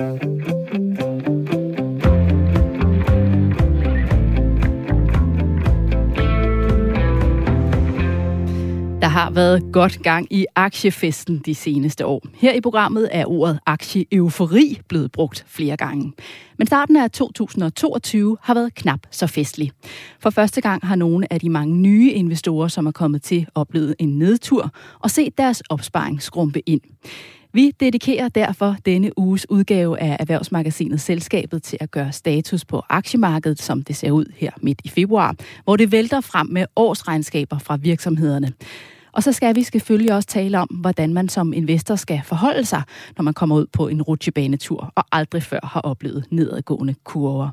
Der har været godt gang i aktiefesten de seneste år. Her i programmet er ordet aktieeufori blevet brugt flere gange. Men starten af 2022 har været knap så festlig. For første gang har nogle af de mange nye investorer, som er kommet til, oplevet en nedtur og set deres opsparing skrumpe ind. Vi dedikerer derfor denne uges udgave af Erhvervsmagasinet Selskabet til at gøre status på aktiemarkedet, som det ser ud her midt i februar, hvor det vælter frem med årsregnskaber fra virksomhederne. Og så skal vi selvfølgelig også tale om, hvordan man som investor skal forholde sig, når man kommer ud på en rutsjebanetur og aldrig før har oplevet nedadgående kurver.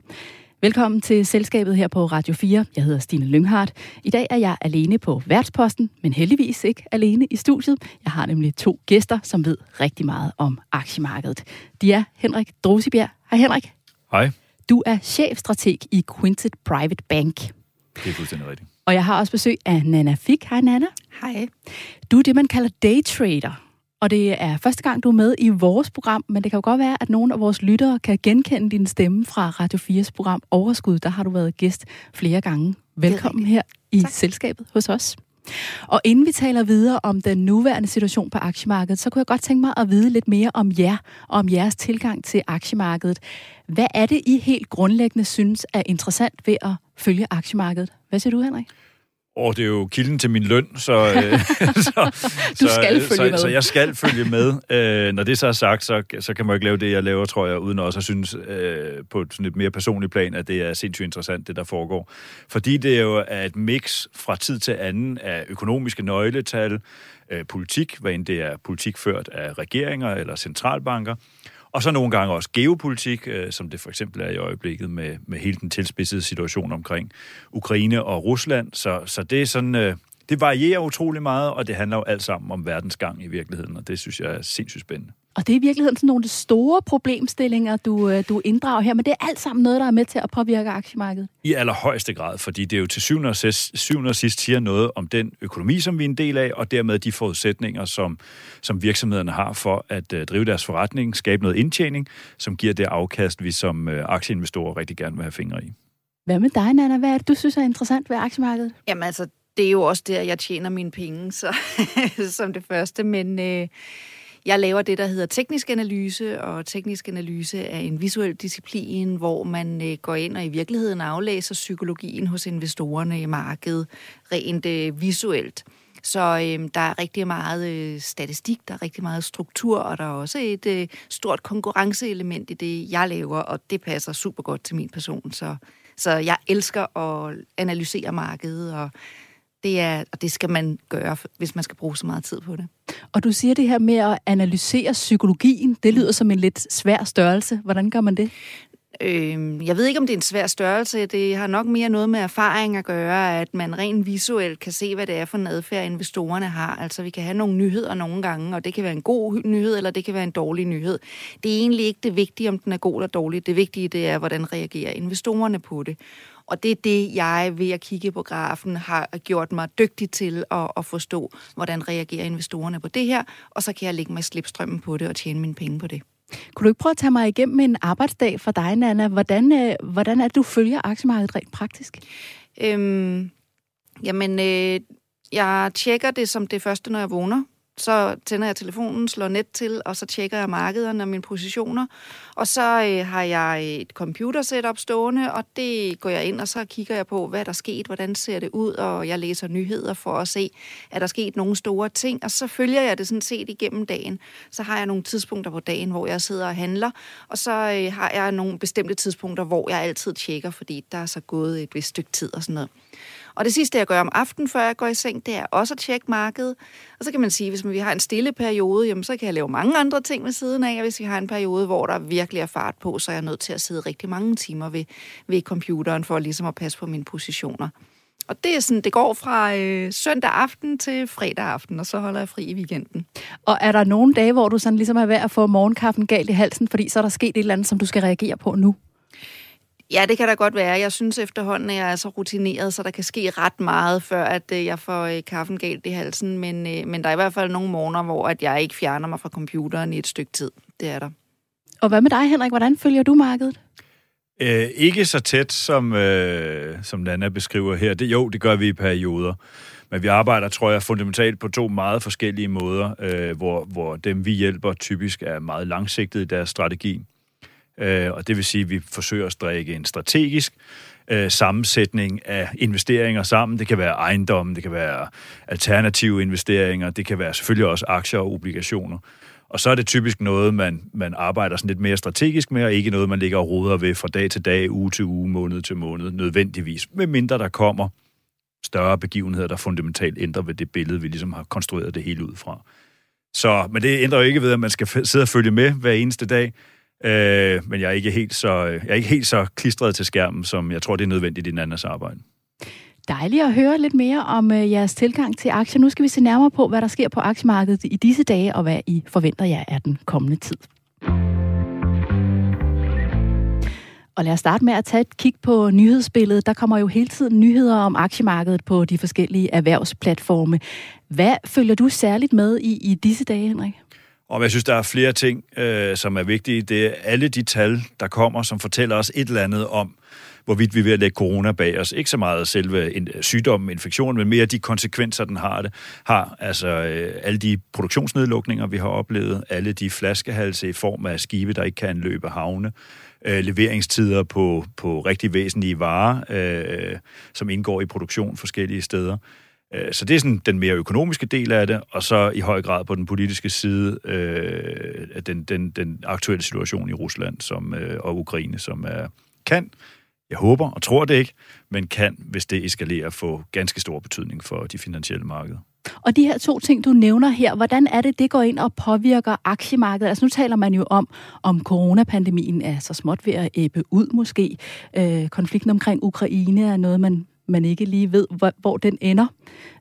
Velkommen til selskabet her på Radio 4. Jeg hedder Stine Lynghardt. I dag er jeg alene på værtsposten, men heldigvis ikke alene i studiet. Jeg har nemlig to gæster, som ved rigtig meget om aktiemarkedet. De er Henrik Drosibjerg. Hej Henrik. Hej. Du er chefstrateg i Quintet Private Bank. Det er fuldstændig rigtigt. Og jeg har også besøg af Nana Fik. Hej Nana. Hej. Du er det, man kalder daytrader. Og det er første gang, du er med i vores program, men det kan jo godt være, at nogle af vores lyttere kan genkende din stemme fra Radio 4's program Overskud. Der har du været gæst flere gange. Velkommen her i tak. selskabet hos os. Og inden vi taler videre om den nuværende situation på aktiemarkedet, så kunne jeg godt tænke mig at vide lidt mere om jer og om jeres tilgang til aktiemarkedet. Hvad er det, I helt grundlæggende synes er interessant ved at følge aktiemarkedet? Hvad siger du, Henrik? Og det er jo kilden til min løn, så, øh, så, du skal så, følge så, med. så jeg skal følge med. Øh, når det så er sagt, så, så kan man jo ikke lave det, jeg laver, tror jeg, uden også at synes øh, på et sådan et mere personligt plan, at det er sindssygt interessant, det der foregår. Fordi det jo er et mix fra tid til anden af økonomiske nøgletal, øh, politik, hvad end det er politik ført af regeringer eller centralbanker, og så nogle gange også geopolitik, øh, som det for eksempel er i øjeblikket med, med hele den tilspidsede situation omkring Ukraine og Rusland. Så, så det er sådan... Øh, det varierer utrolig meget, og det handler jo alt sammen om verdensgang i virkeligheden, og det synes jeg er sindssygt spændende. Og det er i virkeligheden sådan nogle store problemstillinger, du, øh, du inddrager her, men det er alt sammen noget, der er med til at påvirke aktiemarkedet. I allerhøjeste grad, fordi det er jo til syvende og, sidst, syvende og sidst siger noget om den økonomi, som vi er en del af, og dermed de forudsætninger, som, som virksomhederne har for at uh, drive deres forretning, skabe noget indtjening, som giver det afkast, vi som uh, aktieinvestorer rigtig gerne vil have fingre i. Hvad med dig, Nana? Hvad er det, du synes er interessant ved aktiemarkedet? Jamen altså, det er jo også der, jeg tjener mine penge, så, som det første, men... Øh jeg laver det, der hedder teknisk analyse, og teknisk analyse er en visuel disciplin, hvor man øh, går ind og i virkeligheden aflæser psykologien hos investorerne i markedet rent øh, visuelt. Så øh, der er rigtig meget øh, statistik, der er rigtig meget struktur, og der er også et øh, stort konkurrenceelement i det, jeg laver, og det passer super godt til min person. Så, så jeg elsker at analysere markedet, og det, er, og det skal man gøre, hvis man skal bruge så meget tid på det. Og du siger det her med at analysere psykologien. Det lyder som en lidt svær størrelse. Hvordan gør man det? Øh, jeg ved ikke, om det er en svær størrelse. Det har nok mere noget med erfaring at gøre, at man rent visuelt kan se, hvad det er for en adfærd, investorerne har. Altså, vi kan have nogle nyheder nogle gange, og det kan være en god nyhed, eller det kan være en dårlig nyhed. Det er egentlig ikke det vigtige, om den er god eller dårlig. Det vigtige, det er, hvordan reagerer investorerne på det. Og det er det, jeg ved at kigge på grafen har gjort mig dygtig til at, at forstå, hvordan reagerer investorerne på det her, og så kan jeg lægge mig slipstrømmen på det og tjene mine penge på det. Kunne du ikke prøve at tage mig igennem en arbejdsdag for dig, Nana? Hvordan, øh, hvordan er det, du følger aktiemarkedet rent praktisk? Øhm, jamen, øh, jeg tjekker det som det første, når jeg vågner så tænder jeg telefonen, slår net til, og så tjekker jeg markederne og mine positioner. Og så øh, har jeg et computer setup stående, og det går jeg ind, og så kigger jeg på, hvad der er sket, hvordan ser det ud, og jeg læser nyheder for at se, er der sket nogle store ting, og så følger jeg det sådan set igennem dagen. Så har jeg nogle tidspunkter på dagen, hvor jeg sidder og handler, og så øh, har jeg nogle bestemte tidspunkter, hvor jeg altid tjekker, fordi der er så gået et vist stykke tid og sådan noget. Og det sidste, jeg gør om aftenen, før jeg går i seng, det er også at tjekke markedet. Og så kan man sige, hvis vi har en stille periode, jamen, så kan jeg lave mange andre ting ved siden af. Og hvis vi har en periode, hvor der virkelig er fart på, så er jeg nødt til at sidde rigtig mange timer ved, ved computeren for ligesom at passe på mine positioner. Og det er sådan, det går fra øh, søndag aften til fredag aften, og så holder jeg fri i weekenden. Og er der nogle dage, hvor du sådan ligesom er ved at få morgenkaffen galt i halsen, fordi så er der sket et eller andet, som du skal reagere på nu? Ja, det kan da godt være. Jeg synes efterhånden, at jeg er så rutineret, så der kan ske ret meget, før at øh, jeg får øh, kaffen galt i halsen. Men, øh, men der er i hvert fald nogle morgener, hvor at jeg ikke fjerner mig fra computeren i et stykke tid. Det er der. Og hvad med dig, Henrik? Hvordan følger du markedet? Øh, ikke så tæt, som, øh, som Nana beskriver her. Det, jo, det gør vi i perioder. Men vi arbejder, tror jeg, fundamentalt på to meget forskellige måder, øh, hvor, hvor dem, vi hjælper, typisk er meget langsigtet i deres strategi. Øh, og det vil sige, at vi forsøger at strikke en strategisk øh, sammensætning af investeringer sammen. Det kan være ejendomme, det kan være alternative investeringer, det kan være selvfølgelig også aktier og obligationer. Og så er det typisk noget, man, man arbejder sådan lidt mere strategisk med, og ikke noget, man ligger og roder ved fra dag til dag, uge til uge, måned til måned, nødvendigvis. Med mindre der kommer større begivenheder, der fundamentalt ændrer ved det billede, vi ligesom har konstrueret det hele ud fra. Så, men det ændrer jo ikke ved, at man skal sidde og følge med hver eneste dag. Øh, men jeg er, ikke helt så, jeg er ikke helt så klistret til skærmen, som jeg tror, det er nødvendigt i den andres arbejde. Dejligt at høre lidt mere om øh, jeres tilgang til aktier. Nu skal vi se nærmere på, hvad der sker på aktiemarkedet i disse dage, og hvad I forventer jer af den kommende tid. Og lad os starte med at tage et kig på nyhedsbilledet. Der kommer jo hele tiden nyheder om aktiemarkedet på de forskellige erhvervsplatforme. Hvad følger du særligt med i i disse dage, Henrik? Og jeg synes, der er flere ting, øh, som er vigtige. Det er alle de tal, der kommer, som fortæller os et eller andet om, hvorvidt vi er ved at lægge corona bag os. Ikke så meget selve en, sygdommen, infektionen, men mere de konsekvenser, den har det. Har altså øh, alle de produktionsnedlukninger, vi har oplevet, alle de flaskehalse i form af skibe, der ikke kan løbe havne, øh, leveringstider på, på rigtig væsentlige varer, øh, som indgår i produktion forskellige steder. Øh, så det er sådan den mere økonomiske del af det, og så i høj grad på den politiske side øh, den, den, den aktuelle situation i Rusland som, øh, og Ukraine, som er, kan, jeg håber og tror det ikke, men kan, hvis det eskalerer, få ganske stor betydning for de finansielle markeder. Og de her to ting, du nævner her, hvordan er det, det går ind og påvirker aktiemarkedet? Altså nu taler man jo om, om coronapandemien er så småt ved at æbbe ud måske. Øh, konflikten omkring Ukraine er noget, man, man ikke lige ved, hvor, hvor den ender.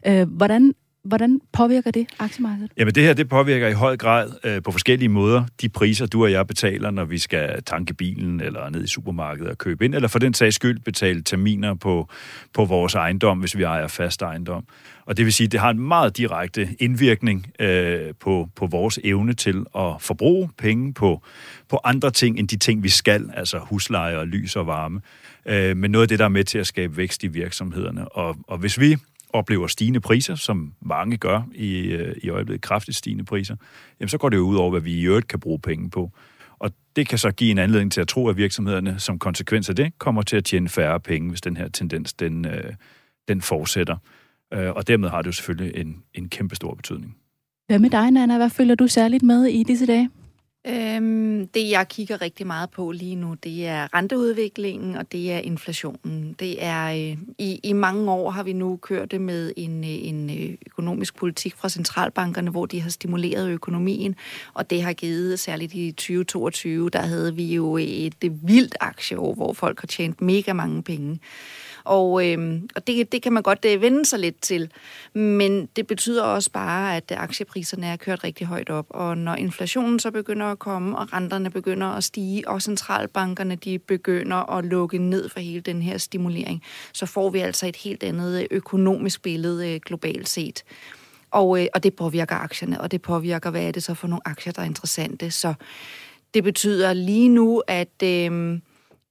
Øh, hvordan Hvordan påvirker det aktiemarkedet? Jamen det her, det påvirker i høj grad øh, på forskellige måder de priser, du og jeg betaler, når vi skal tanke bilen eller ned i supermarkedet og købe ind, eller for den sags skyld betale terminer på, på vores ejendom, hvis vi ejer fast ejendom. Og det vil sige, at det har en meget direkte indvirkning øh, på, på vores evne til at forbruge penge på, på andre ting end de ting, vi skal, altså husleje og lys og varme. Øh, men noget af det, der er med til at skabe vækst i virksomhederne. Og, og hvis vi oplever stigende priser, som mange gør i, øh, i øjeblikket, kraftigt stigende priser, jamen så går det jo ud over, hvad vi i øvrigt kan bruge penge på. Og det kan så give en anledning til at tro, at virksomhederne som konsekvens af det kommer til at tjene færre penge, hvis den her tendens den, øh, den fortsætter. Øh, og dermed har det jo selvfølgelig en, en kæmpe stor betydning. Hvad med dig, Nana? Hvad følger du særligt med i disse dage? Øhm, det, jeg kigger rigtig meget på lige nu, det er renteudviklingen, og det er inflationen. Det er, øh, i, I mange år har vi nu kørt det med en, øh, en øh, økonomisk politik fra centralbankerne, hvor de har stimuleret økonomien, og det har givet, særligt i 2022, der havde vi jo et, et vildt aktieår, hvor folk har tjent mega mange penge. Og, øh, og det, det kan man godt øh, vende sig lidt til. Men det betyder også bare, at øh, aktiepriserne er kørt rigtig højt op. Og når inflationen så begynder at komme, og renterne begynder at stige, og centralbankerne de begynder at lukke ned for hele den her stimulering, så får vi altså et helt andet øh, økonomisk billede øh, globalt set. Og, øh, og det påvirker aktierne, og det påvirker, hvad er det så for nogle aktier, der er interessante. Så det betyder lige nu, at... Øh,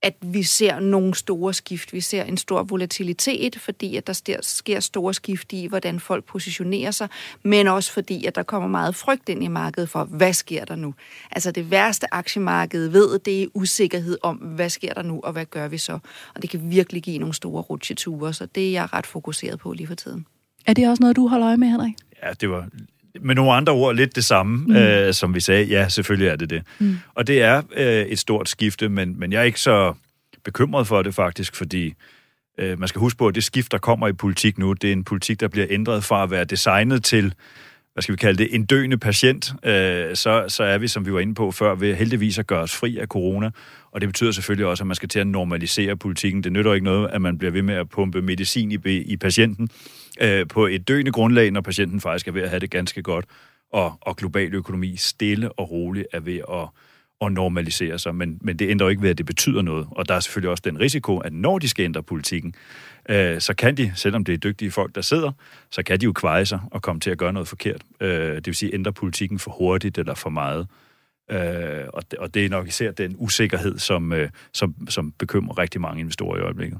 at vi ser nogle store skift. Vi ser en stor volatilitet, fordi at der sker store skift i, hvordan folk positionerer sig, men også fordi, at der kommer meget frygt ind i markedet for, hvad sker der nu? Altså det værste aktiemarked ved, det er usikkerhed om, hvad sker der nu, og hvad gør vi så? Og det kan virkelig give nogle store rutsjeture, så det er jeg ret fokuseret på lige for tiden. Er det også noget, du holder øje med, Henrik? Ja, det var med nogle andre ord lidt det samme, mm. øh, som vi sagde. Ja, selvfølgelig er det det. Mm. Og det er øh, et stort skifte, men, men jeg er ikke så bekymret for det faktisk, fordi øh, man skal huske på, at det skift, der kommer i politik nu, det er en politik, der bliver ændret fra at være designet til hvad skal vi kalde det, en døende patient, øh, så, så er vi, som vi var inde på før, ved heldigvis at gøre os fri af corona. Og det betyder selvfølgelig også, at man skal til at normalisere politikken. Det nytter ikke noget, at man bliver ved med at pumpe medicin i, i patienten øh, på et døende grundlag, når patienten faktisk er ved at have det ganske godt, og, og global økonomi stille og roligt er ved at at normalisere sig, men, men det ændrer jo ikke ved, at det betyder noget. Og der er selvfølgelig også den risiko, at når de skal ændre politikken, øh, så kan de, selvom det er dygtige folk, der sidder, så kan de jo kveje sig og komme til at gøre noget forkert. Øh, det vil sige, ændre politikken for hurtigt eller for meget. Øh, og, det, og det er nok især den usikkerhed, som, øh, som, som bekymrer rigtig mange investorer i øjeblikket.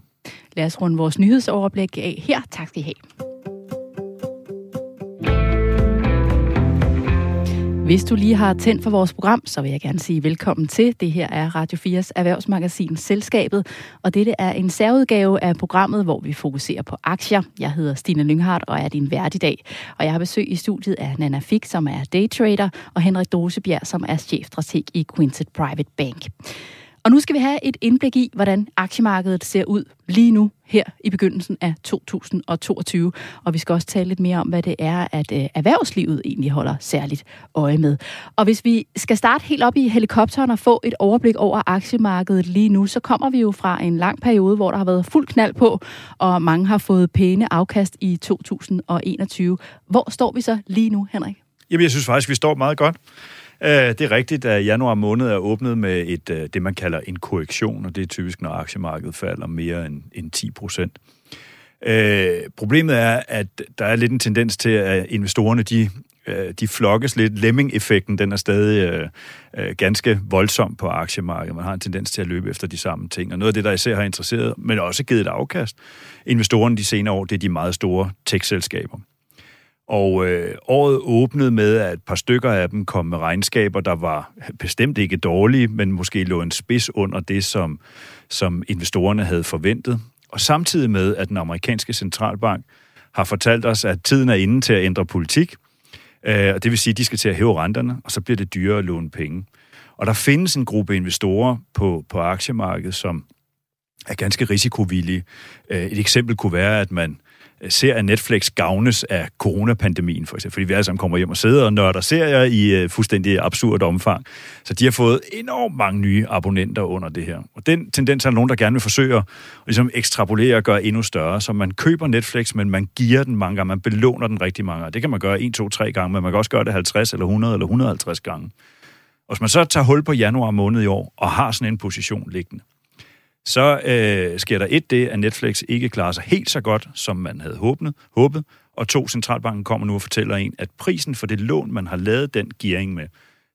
Lad os runde vores nyhedsoverblik af her. Tak skal I have. Hvis du lige har tændt for vores program, så vil jeg gerne sige velkommen til. Det her er Radio 4's erhvervsmagasin Selskabet, og dette er en særudgave af programmet, hvor vi fokuserer på aktier. Jeg hedder Stine Lynghardt og er din vært i dag. Og jeg har besøg i studiet af Nana Fik, som er daytrader, og Henrik Dosebjerg, som er chefstrateg i Quintet Private Bank. Og nu skal vi have et indblik i, hvordan aktiemarkedet ser ud lige nu her i begyndelsen af 2022. Og vi skal også tale lidt mere om, hvad det er, at øh, erhvervslivet egentlig holder særligt øje med. Og hvis vi skal starte helt op i helikopteren og få et overblik over aktiemarkedet lige nu, så kommer vi jo fra en lang periode, hvor der har været fuld knald på, og mange har fået pæne afkast i 2021. Hvor står vi så lige nu, Henrik? Jamen, jeg synes faktisk, vi står meget godt. Øh, det er rigtigt, at januar måned er åbnet med et, øh, det, man kalder en korrektion, og det er typisk, når aktiemarkedet falder mere end, end 10 procent. Øh, problemet er, at der er lidt en tendens til, at investorerne de, øh, de flokkes lidt. Lemming-effekten, den er stadig øh, øh, ganske voldsom på aktiemarkedet. Man har en tendens til at løbe efter de samme ting. Og noget af det, der især har interesseret, men også givet et afkast, investorerne de senere år, det er de meget store tech-selskaber. Og øh, året åbnede med, at et par stykker af dem kom med regnskaber, der var bestemt ikke dårlige, men måske lå en spids under det, som, som investorerne havde forventet. Og samtidig med, at den amerikanske centralbank har fortalt os, at tiden er inde til at ændre politik, øh, og det vil sige, at de skal til at hæve renterne, og så bliver det dyrere at låne penge. Og der findes en gruppe investorer på, på aktiemarkedet, som er ganske risikovillige. Øh, et eksempel kunne være, at man Øh, ser, at Netflix gavnes af coronapandemien, for eksempel, fordi vi alle sammen kommer hjem og sidder og nørder serier i øh, fuldstændig absurd omfang. Så de har fået enormt mange nye abonnenter under det her. Og den tendens er der nogen, der gerne vil forsøge at ligesom ekstrapolere og gøre endnu større. Så man køber Netflix, men man giver den mange gange, man belåner den rigtig mange gange. Det kan man gøre 1, 2, 3 gange, men man kan også gøre det 50 eller 100 eller 150 gange. Og hvis man så tager hul på januar måned i år og har sådan en position liggende, så øh, sker der et det, at Netflix ikke klarer sig helt så godt, som man havde håbnet, håbet, og to, centralbanken kommer nu og fortæller en, at prisen for det lån, man har lavet den gearing med,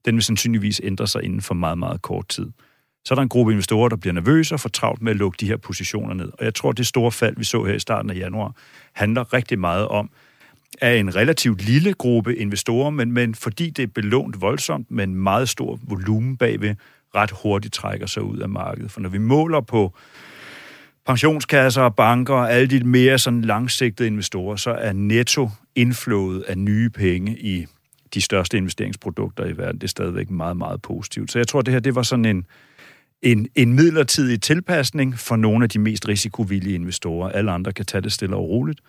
den vil sandsynligvis ændre sig inden for meget, meget kort tid. Så er der en gruppe investorer, der bliver nervøse og får travlt med at lukke de her positioner ned. Og jeg tror, det store fald, vi så her i starten af januar, handler rigtig meget om, at en relativt lille gruppe investorer, men, men fordi det er belånt voldsomt med en meget stor volumen bagved, ret hurtigt trækker sig ud af markedet. For når vi måler på pensionskasser og banker og alle de mere sådan langsigtede investorer, så er netto indflået af nye penge i de største investeringsprodukter i verden, det er stadigvæk meget, meget positivt. Så jeg tror, det her det var sådan en, en, en midlertidig tilpasning for nogle af de mest risikovillige investorer. Alle andre kan tage det stille og roligt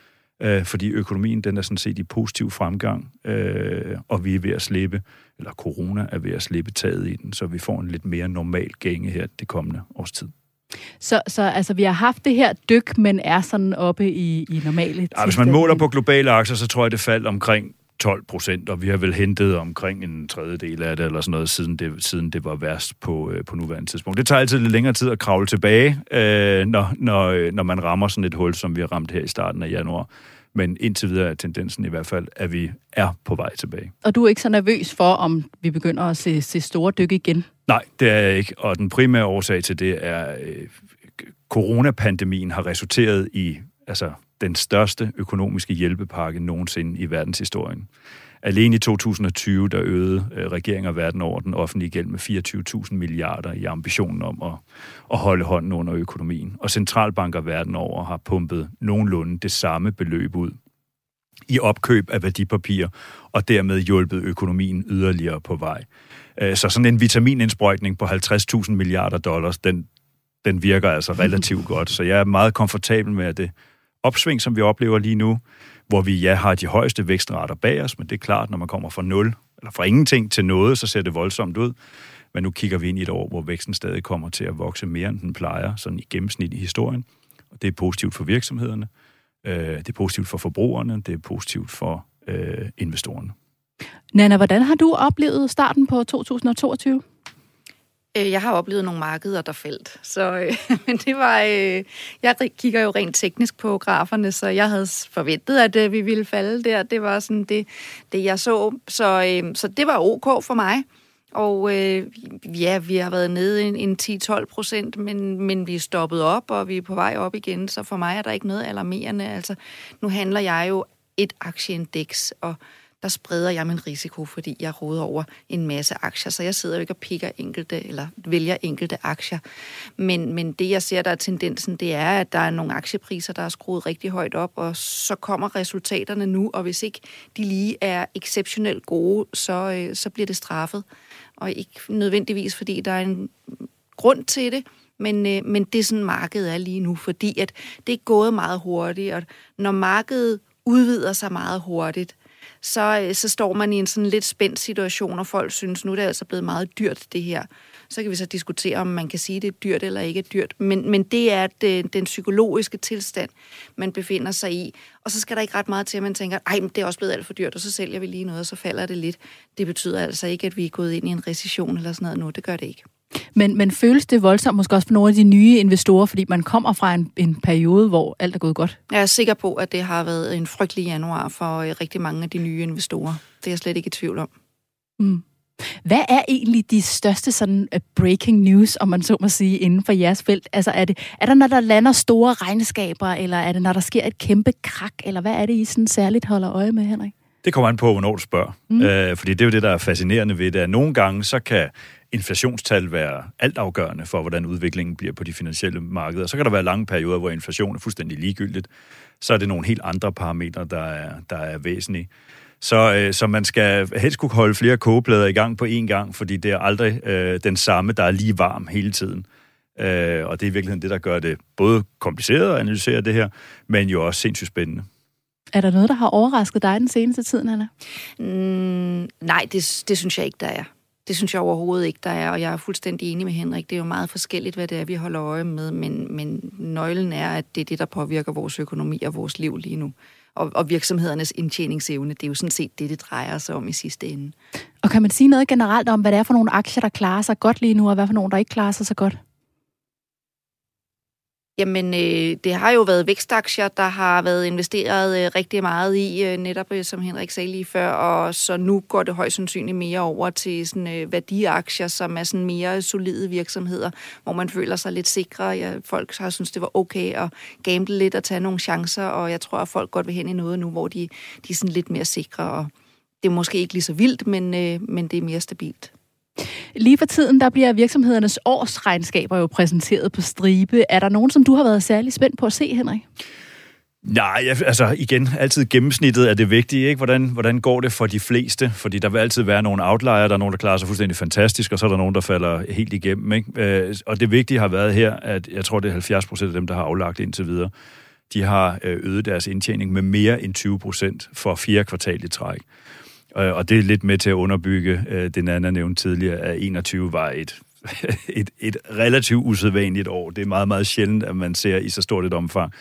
øh, fordi økonomien den er sådan set i positiv fremgang, øh, og vi er ved at slippe, eller corona er ved at slippe taget i den, så vi får en lidt mere normal gænge her det kommende års tid. Så, så altså, vi har haft det her dyk, men er sådan oppe i, i normale ja, Hvis man måler på globale aktier, så tror jeg, det faldt omkring 12 procent, og vi har vel hentet omkring en tredjedel af det, eller sådan noget, siden det, siden det var værst på, øh, på nuværende tidspunkt. Det tager altid lidt længere tid at kravle tilbage, øh, når, når, øh, når man rammer sådan et hul, som vi har ramt her i starten af januar. Men indtil videre er tendensen i hvert fald, at vi er på vej tilbage. Og du er ikke så nervøs for, om vi begynder at se, se store dyk igen? Nej, det er jeg ikke. Og den primære årsag til det er, øh, coronapandemien har resulteret i altså, den største økonomiske hjælpepakke nogensinde i verdenshistorien. Alene i 2020, der øgede øh, regeringer verden over den offentlige gæld med 24.000 milliarder i ambitionen om at, at holde hånden under økonomien. Og centralbanker verden over har pumpet nogenlunde det samme beløb ud i opkøb af værdipapirer, og dermed hjulpet økonomien yderligere på vej. Øh, så sådan en vitaminindsprøjtning på 50.000 milliarder dollars, den, den virker altså relativt godt. Så jeg er meget komfortabel med, at det opsving, som vi oplever lige nu, hvor vi ja har de højeste vækstrater bag os, men det er klart, når man kommer fra 0 eller fra ingenting til noget, så ser det voldsomt ud. Men nu kigger vi ind i et år, hvor væksten stadig kommer til at vokse mere, end den plejer, sådan i gennemsnit i historien. Og det er positivt for virksomhederne, øh, det er positivt for forbrugerne, det er positivt for øh, investorerne. Nana, hvordan har du oplevet starten på 2022? Øh, jeg har oplevet nogle markeder, der faldt. Så, øh, men det var... Øh, jeg kigger jo rent teknisk på graferne, så jeg havde forventet, at øh, vi ville falde der. Det var sådan det, det jeg så. Så, øh, så det var ok for mig. Og øh, ja, vi har været nede en, en 10-12 procent, men, men vi er stoppet op, og vi er på vej op igen, så for mig er der ikke noget alarmerende. Altså, nu handler jeg jo et aktieindeks, og der spreder jeg min risiko, fordi jeg råder over en masse aktier. Så jeg sidder jo ikke og pikker enkelte, eller vælger enkelte aktier. Men, men det, jeg ser, der er tendensen, det er, at der er nogle aktiepriser, der er skruet rigtig højt op, og så kommer resultaterne nu, og hvis ikke de lige er exceptionelt gode, så, øh, så bliver det straffet. Og ikke nødvendigvis, fordi der er en grund til det, men, øh, men det er sådan, markedet er lige nu, fordi at det er gået meget hurtigt, og når markedet udvider sig meget hurtigt, så, øh, så står man i en sådan lidt spændt situation, og folk synes, nu er det altså blevet meget dyrt, det her. Så kan vi så diskutere, om man kan sige, det er dyrt eller ikke er dyrt. Men, men det er det, den psykologiske tilstand, man befinder sig i. Og så skal der ikke ret meget til, at man tænker, ej, men det er også blevet alt for dyrt, og så sælger vi lige noget, og så falder det lidt. Det betyder altså ikke, at vi er gået ind i en recession eller sådan noget nu. Det gør det ikke. Men, men føles det voldsomt måske også for nogle af de nye investorer, fordi man kommer fra en, en periode, hvor alt er gået godt? Jeg er sikker på, at det har været en frygtelig januar for øh, rigtig mange af de nye investorer. Det er jeg slet ikke i tvivl om. Mm. Hvad er egentlig de største sådan uh, breaking news, om man så må sige, inden for jeres felt? Altså er, det, er der, når der lander store regnskaber, eller er det, når der sker et kæmpe krak, eller hvad er det, I sådan særligt holder øje med, Henrik? Det kommer an på, hvornår du spørger. Mm. Øh, fordi det er jo det, der er fascinerende ved det, at nogle gange så kan inflationstal være altafgørende for, hvordan udviklingen bliver på de finansielle markeder. Så kan der være lange perioder, hvor inflation er fuldstændig ligegyldigt. Så er det nogle helt andre parametre, der er, der er væsentlige. Så, øh, så man skal helst kunne holde flere kogeplader i gang på én gang, fordi det er aldrig øh, den samme, der er lige varm hele tiden. Øh, og det er i virkeligheden det, der gør det både kompliceret at analysere det her, men jo også sindssygt spændende. Er der noget, der har overrasket dig den seneste tid, Anna? Mm, nej, det, det synes jeg ikke, der er. Det synes jeg overhovedet ikke, der er, og jeg er fuldstændig enig med Henrik. Det er jo meget forskelligt, hvad det er, vi holder øje med, men, men nøglen er, at det er det, der påvirker vores økonomi og vores liv lige nu. Og, og virksomhedernes indtjeningsevne, det er jo sådan set det, det drejer sig om i sidste ende. Og kan man sige noget generelt om, hvad det er for nogle aktier, der klarer sig godt lige nu, og hvad for nogle, der ikke klarer sig så godt? Jamen, øh, det har jo været vækstaktier, der har været investeret øh, rigtig meget i, øh, netop øh, som Henrik sagde lige før, og så nu går det højst sandsynligt mere over til sådan, øh, værdiaktier, som er sådan mere solide virksomheder, hvor man føler sig lidt sikre. Ja, folk har synes det var okay at gamble lidt og tage nogle chancer, og jeg tror, at folk godt vil hen i noget nu, hvor de, de er sådan lidt mere sikre, og det er måske ikke lige så vildt, men, øh, men det er mere stabilt. Lige for tiden, der bliver virksomhedernes årsregnskaber jo præsenteret på stribe. Er der nogen, som du har været særlig spændt på at se, Henrik? Nej, altså igen, altid gennemsnittet er det vigtige, ikke? Hvordan, hvordan går det for de fleste? Fordi der vil altid være nogle outlier, der er nogen, der klarer sig fuldstændig fantastisk, og så er der nogen, der falder helt igennem, ikke? Øh, og det vigtige har været her, at jeg tror, det er 70 procent af dem, der har aflagt indtil videre, de har øh, øget deres indtjening med mere end 20 procent for fire kvartal i træk. Og det er lidt med til at underbygge øh, den anden nævnt tidligere, at 21 var et, et, et relativt usædvanligt år. Det er meget, meget sjældent, at man ser i så stort et omfang,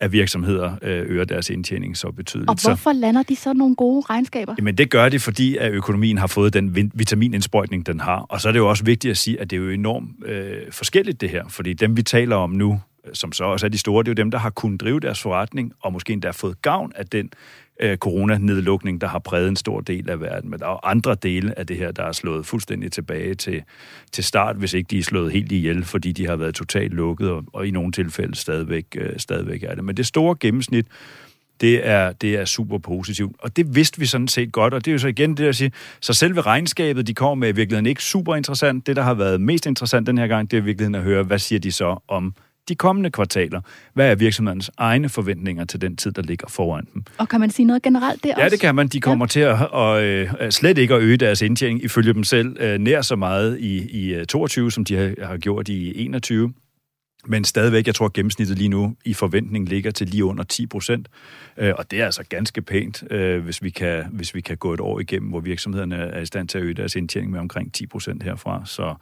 at virksomheder øh, øger deres indtjening så betydeligt. Og hvorfor lander de så nogle gode regnskaber? Jamen det gør de, fordi at økonomien har fået den vitaminindsprøjtning, den har. Og så er det jo også vigtigt at sige, at det er jo enormt øh, forskelligt det her. Fordi dem, vi taler om nu, som så også er de store, det er jo dem, der har kunnet drive deres forretning, og måske endda fået gavn af den øh, coronanedlukning, der har præget en stor del af verden. Men der er andre dele af det her, der er slået fuldstændig tilbage til, til start, hvis ikke de er slået helt ihjel, fordi de har været totalt lukket, og, og i nogle tilfælde stadigvæk, øh, stadigvæk er det. Men det store gennemsnit, det er, det er super positivt. Og det vidste vi sådan set godt, og det er jo så igen det at sige, så selve regnskabet, de kommer med, i virkeligheden ikke super interessant. Det, der har været mest interessant den her gang, det er i virkeligheden at høre, hvad siger de så om de kommende kvartaler. Hvad er virksomhedens egne forventninger til den tid, der ligger foran dem? Og kan man sige noget generelt der Ja, det kan man. De kommer ja. til at, og, øh, slet ikke at øge deres indtjening, ifølge dem selv, øh, nær så meget i, i 22, øh, som de har, har gjort i 21. Men stadigvæk, jeg tror, at gennemsnittet lige nu i forventning ligger til lige under 10 procent. Og det er altså ganske pænt, hvis vi, kan, hvis vi kan gå et år igennem, hvor virksomhederne er i stand til at øge deres indtjening med omkring 10 procent herfra. Så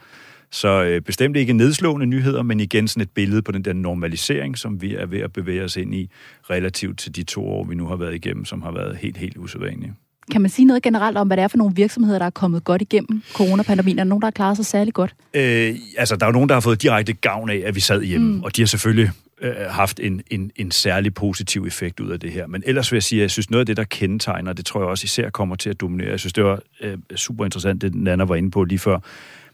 så øh, bestemt ikke nedslående nyheder, men igen sådan et billede på den der normalisering, som vi er ved at bevæge os ind i, relativt til de to år, vi nu har været igennem, som har været helt, helt usædvanlige. Kan man sige noget generelt om, hvad det er for nogle virksomheder, der er kommet godt igennem coronapandemien? Er der nogen, der har klaret sig særlig godt? Øh, altså, der er jo nogen, der har fået direkte gavn af, at vi sad hjemme, mm. og de har selvfølgelig øh, haft en, en, en særlig positiv effekt ud af det her. Men ellers vil jeg sige, at jeg synes, noget af det, der kendetegner, det tror jeg også især kommer til at dominere. Jeg synes, det var øh, super interessant, det Nana var inde på lige før,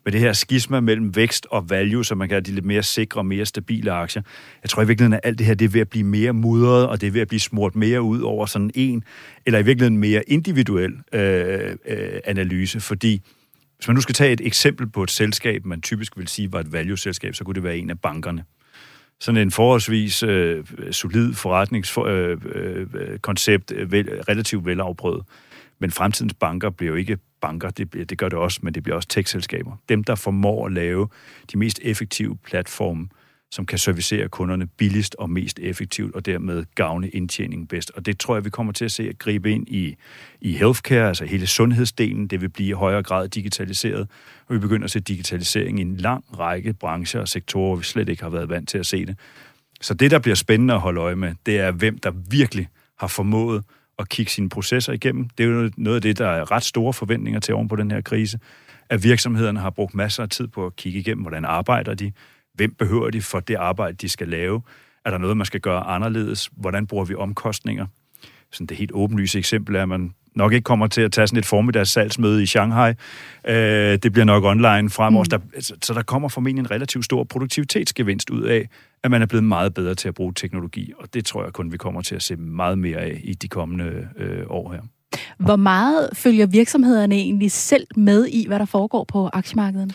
med det her skisma mellem vækst og value, så man kan have de lidt mere sikre og mere stabile aktier. Jeg tror i virkeligheden, at alt det her det er ved at blive mere mudret, og det er ved at blive smurt mere ud over sådan en, eller i virkeligheden mere individuel øh, øh, analyse, fordi hvis man nu skal tage et eksempel på et selskab, man typisk vil sige var et value-selskab, så kunne det være en af bankerne sådan en forholdsvis øh, solid forretningskoncept, øh, øh, øh vel, relativt velafprøvet. Men fremtidens banker bliver jo ikke banker, det, det gør det også, men det bliver også tech-selskaber. Dem, der formår at lave de mest effektive platforme, som kan servicere kunderne billigst og mest effektivt, og dermed gavne indtjeningen bedst. Og det tror jeg, vi kommer til at se at gribe ind i, i healthcare, altså hele sundhedsdelen. Det vil blive i højere grad digitaliseret, og vi begynder at se digitalisering i en lang række brancher og sektorer, hvor vi slet ikke har været vant til at se det. Så det, der bliver spændende at holde øje med, det er, hvem der virkelig har formået at kigge sine processer igennem. Det er jo noget af det, der er ret store forventninger til oven på den her krise, at virksomhederne har brugt masser af tid på at kigge igennem, hvordan arbejder de, Hvem behøver de for det arbejde, de skal lave? Er der noget, man skal gøre anderledes? Hvordan bruger vi omkostninger? Sådan det helt åbenlyse eksempel er, at man nok ikke kommer til at tage sådan et formiddags salgsmøde i Shanghai. Øh, det bliver nok online fremover. Mm. Der, så der kommer formentlig en relativt stor produktivitetsgevinst ud af, at man er blevet meget bedre til at bruge teknologi. Og det tror jeg kun, vi kommer til at se meget mere af i de kommende øh, år her. Hvor meget følger virksomhederne egentlig selv med i, hvad der foregår på aktiemarkedet?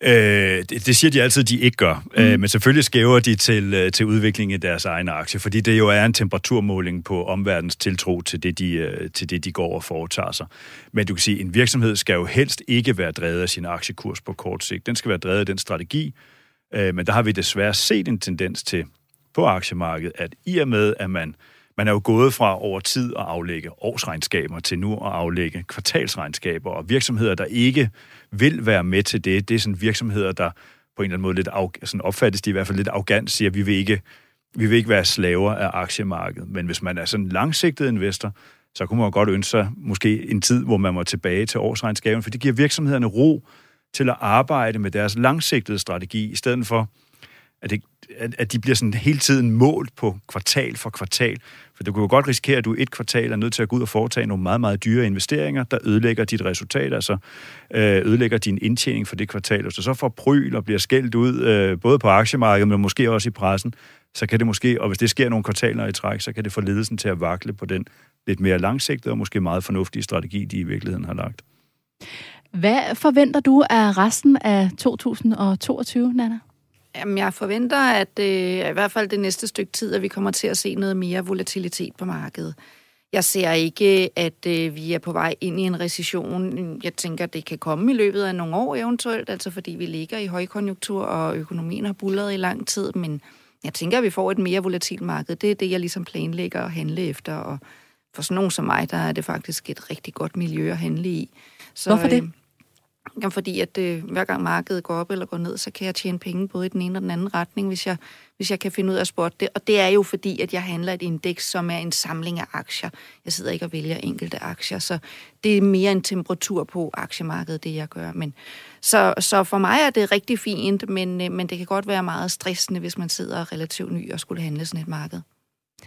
Øh, det, det siger de altid, de ikke gør. Mm. Øh, men selvfølgelig skæver de til, øh, til udvikling i deres egne aktier, fordi det jo er en temperaturmåling på omverdens tiltro til det, de, øh, til det, de går og foretager sig. Men du kan sige, en virksomhed skal jo helst ikke være drevet af sin aktiekurs på kort sigt. Den skal være drevet af den strategi. Øh, men der har vi desværre set en tendens til på aktiemarkedet, at i og med, at man man er jo gået fra over tid at aflægge årsregnskaber til nu at aflægge kvartalsregnskaber, og virksomheder, der ikke vil være med til det, det er sådan virksomheder, der på en eller anden måde lidt af, sådan opfattes de i hvert fald lidt arrogant, siger, at vi vil ikke, vi vil ikke være slaver af aktiemarkedet. Men hvis man er sådan en langsigtet investor, så kunne man godt ønske sig måske en tid, hvor man må tilbage til årsregnskaben, for det giver virksomhederne ro til at arbejde med deres langsigtede strategi, i stedet for, at, det, at, at de bliver sådan hele tiden målt på kvartal for kvartal. For du kunne jo godt risikere, at du et kvartal er nødt til at gå ud og foretage nogle meget, meget dyre investeringer, der ødelægger dit resultat, altså øh, ødelægger din indtjening for det kvartal. Hvis du så får pryl og bliver skældt ud, øh, både på aktiemarkedet, men måske også i pressen, så kan det måske, og hvis det sker nogle kvartaler i træk, så kan det få ledelsen til at vakle på den lidt mere langsigtede og måske meget fornuftige strategi, de i virkeligheden har lagt. Hvad forventer du af resten af 2022, Nana? Jamen, jeg forventer, at øh, i hvert fald det næste stykke tid, at vi kommer til at se noget mere volatilitet på markedet. Jeg ser ikke, at øh, vi er på vej ind i en recession. Jeg tænker, det kan komme i løbet af nogle år eventuelt, altså fordi vi ligger i højkonjunktur, og økonomien har bullet i lang tid, men jeg tænker, at vi får et mere volatilt marked. Det er det, jeg ligesom planlægger at handle efter, og for sådan nogen som mig, der er det faktisk et rigtig godt miljø at handle i. Så, Hvorfor det? Øh, Jamen, fordi at øh, hver gang markedet går op eller går ned, så kan jeg tjene penge både i den ene og den anden retning, hvis jeg, hvis jeg kan finde ud af at spotte det. Og det er jo fordi, at jeg handler et indeks, som er en samling af aktier. Jeg sidder ikke og vælger enkelte aktier, så det er mere en temperatur på aktiemarkedet, det jeg gør. Men, så, så for mig er det rigtig fint, men, øh, men det kan godt være meget stressende, hvis man sidder relativt ny og skulle handle sådan et marked.